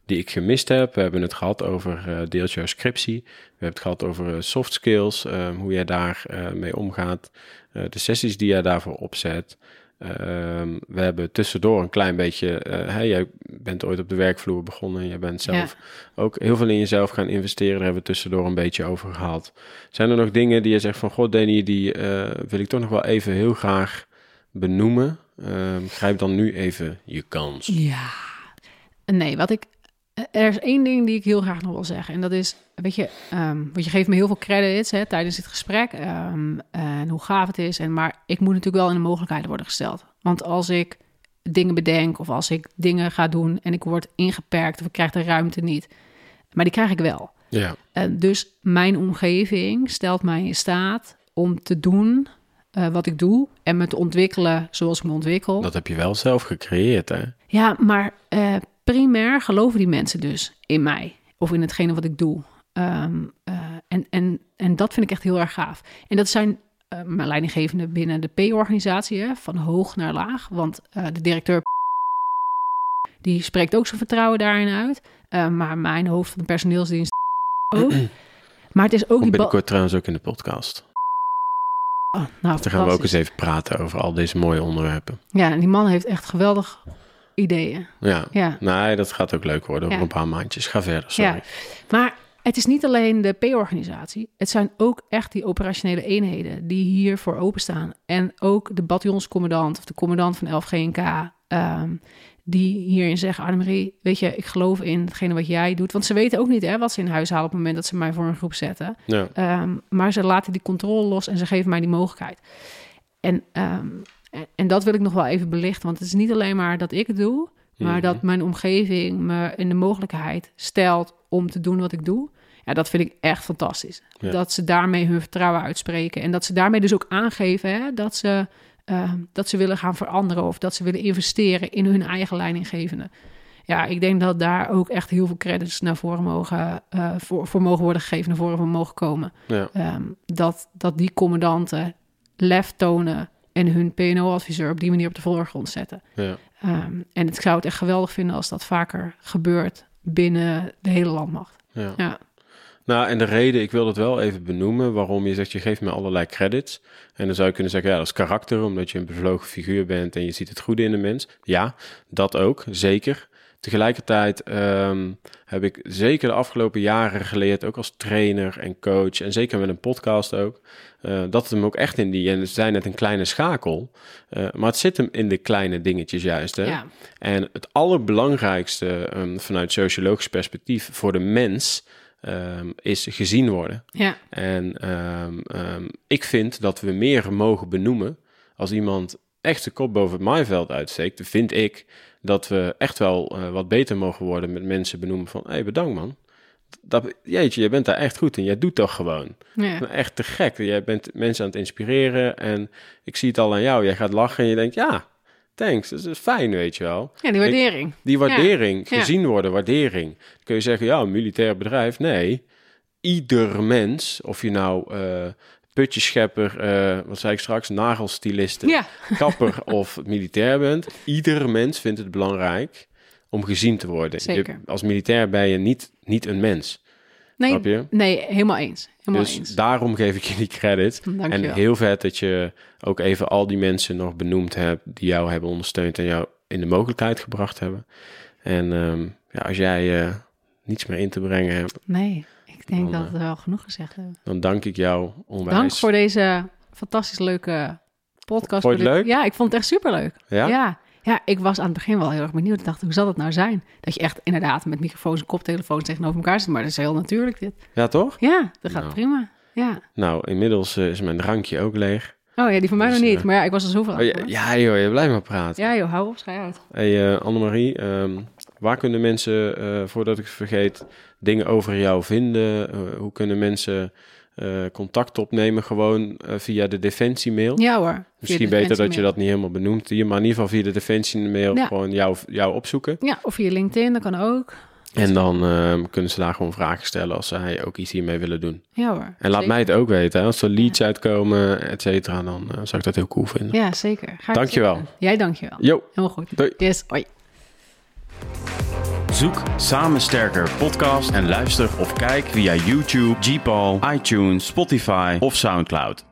die ik gemist heb. We hebben het gehad over uh, deeltje jouw scriptie. We hebben het gehad over uh, soft skills, uh, hoe jij daar mee omgaat. de sessies die jij daarvoor opzet. Ehm, we hebben tussendoor een klein beetje. Hey, jij bent ooit op de werkvloer begonnen. Je bent zelf ja. ook heel veel in jezelf gaan investeren. Daar hebben we tussendoor een beetje over gehad. Zijn er nog dingen die je zegt van... God, Danny, die wil ik toch nog wel even heel graag benoemen? Um, grijp dan nu even je kans. Ja, nee, wat ik. Er is één ding die ik heel graag nog wil zeggen. En dat is, weet je, um, want je geeft me heel veel credits hè, tijdens dit gesprek. Um, en hoe gaaf het is. En, maar ik moet natuurlijk wel in de mogelijkheden worden gesteld. Want als ik dingen bedenk of als ik dingen ga doen en ik word ingeperkt of ik krijg de ruimte niet. Maar die krijg ik wel. Ja. Uh, dus mijn omgeving stelt mij in staat om te doen uh, wat ik doe en me te ontwikkelen zoals ik me ontwikkel. Dat heb je wel zelf gecreëerd, hè? Ja, maar uh, primair geloven die mensen dus in mij of in hetgene wat ik doe. Um, uh, en, en, en dat vind ik echt heel erg gaaf. En dat zijn mijn leidinggevenden binnen de P-organisatie, van hoog naar laag. Want de directeur die spreekt ook zijn vertrouwen daarin uit. maar mijn hoofd van de personeelsdienst ook. Maar het is ook die binnenkort trouwens ook in de podcast. Oh, nou, dan gaan we ook eens even praten over al deze mooie onderwerpen. Ja, en die man heeft echt geweldig ideeën. Ja, ja. nee, dat gaat ook leuk worden over een paar maandjes. Ga verder, sorry. Ja. Maar het is niet alleen de P-organisatie. Het zijn ook echt die operationele eenheden die hiervoor openstaan. En ook de bataljonscommandant of de commandant van 11 GNK... Um, die hierin zeggen, Annemarie, weet je, ik geloof in hetgene wat jij doet. Want ze weten ook niet hè, wat ze in huis halen op het moment dat ze mij voor een groep zetten. Ja. Um, maar ze laten die controle los en ze geven mij die mogelijkheid. En, um, en, dat wil ik nog wel even belichten, want het is niet alleen maar dat ik het doe, maar Mhm. dat mijn omgeving me in de mogelijkheid stelt om te doen wat ik doe. Ja, dat vind ik echt fantastisch. Ja. Dat ze daarmee hun vertrouwen uitspreken en dat ze daarmee dus ook aangeven hè, dat ze uh, dat ze willen gaan veranderen of dat ze willen investeren in hun eigen leidinggevende. Ja, ik denk dat daar ook echt heel veel credits naar voren mogen, uh, voor, voor mogen worden gegeven, naar voren mogen komen. Ja. Um, dat, dat die commandanten lef tonen en hun PNO-adviseur op die manier op de voorgrond zetten. Ja. Um, en ik zou het echt geweldig vinden als dat vaker gebeurt binnen de hele landmacht. Ja. ja. Nou, en de reden, ik wil het wel even benoemen, waarom je zegt, je geeft me allerlei credits. En dan zou je kunnen zeggen, ja, dat is karakter, omdat je een bevlogen figuur bent en je ziet het goede in de mens. Ja, dat ook, zeker. Tegelijkertijd um, heb ik zeker de afgelopen jaren geleerd, ook als trainer en coach, en zeker met een podcast ook, uh, dat het hem ook echt in die, en het zijn net een kleine schakel, uh, maar het zit hem in de kleine dingetjes juist. Hè? Ja. En het allerbelangrijkste um, vanuit sociologisch perspectief voor de mens, Um, is gezien worden. Ja. En um, um, ik vind dat we meer mogen benoemen als iemand echt de kop boven het maaiveld uitsteekt. Vind ik dat we echt wel uh, wat beter mogen worden met mensen benoemen van... hé, hey, bedankt man. Dat, jeetje, jij bent daar echt goed in. Jij doet toch gewoon. Ja. Echt te gek. Jij bent mensen aan het inspireren en ik zie het al aan jou. Jij gaat lachen en je denkt, ja, thanks, dat is fijn, weet je wel. Ja, die waardering. Ik, die waardering, ja. gezien worden, waardering. Dan kun je zeggen, ja, een militair bedrijf. Nee, ieder mens, of je nou uh, putjeschepper, uh, wat zei ik straks, nagelstiliste, ja. kapper of militair bent. Ieder mens vindt het belangrijk om gezien te worden. Zeker. Je, als militair ben je niet, niet een mens. Nee, Snap je? nee helemaal eens. Helemaal dus eens. daarom geef ik je die credit. Dank en heel vet dat je ook even al die mensen nog benoemd hebt die jou hebben ondersteund en jou in de mogelijkheid gebracht hebben. En um, ja, als jij uh, niets meer in te brengen hebt. Nee, denk dan, dat we wel genoeg gezegd hebben. Dan dank ik jou onwijs. Dank voor deze fantastisch leuke podcast. Vond je het leuk? Ja, ik vond het echt superleuk. Ja? ja? Ja, ik was aan het begin wel heel erg benieuwd. Ik dacht, hoe zal dat nou zijn? Dat je echt inderdaad met microfoons en koptelefoons tegenover elkaar zit. Maar dat is heel natuurlijk dit. Ja, toch? Ja, dat gaat Nou. prima. Ja. Nou, inmiddels uh, is mijn drankje ook leeg. Oh ja, die van mij Dus, nog niet. uh, Maar ja, ik was er zoveel aan. Oh, ja, ja, joh, je blijft maar praten. ja, joh, hou op, schij uit. Hey uh, Annemarie, um, waar kunnen mensen, uh, voordat ik het vergeet, dingen over jou vinden? Uh, hoe kunnen mensen uh, contact opnemen gewoon via de defensiemail? Ja hoor. Misschien beter dat je dat niet helemaal benoemt hier, maar in ieder geval via de defensiemail Ja. gewoon jou, jou opzoeken. Ja, of via LinkedIn, dat kan ook. En dan uh, kunnen ze daar gewoon vragen stellen als zij ook iets hiermee willen doen. Ja hoor. En laat zeker. mij het ook weten. Hè? Als er leads uitkomen, et cetera, dan uh, zou ik dat heel cool vinden. Ja, zeker. Ga Dankjewel. zeker. Jij dankjewel. Jo, Helemaal goed. doei. Yes, hoi. Zoek Samen Sterker podcast en luister of kijk via YouTube, Gpal, iTunes, Spotify of Soundcloud.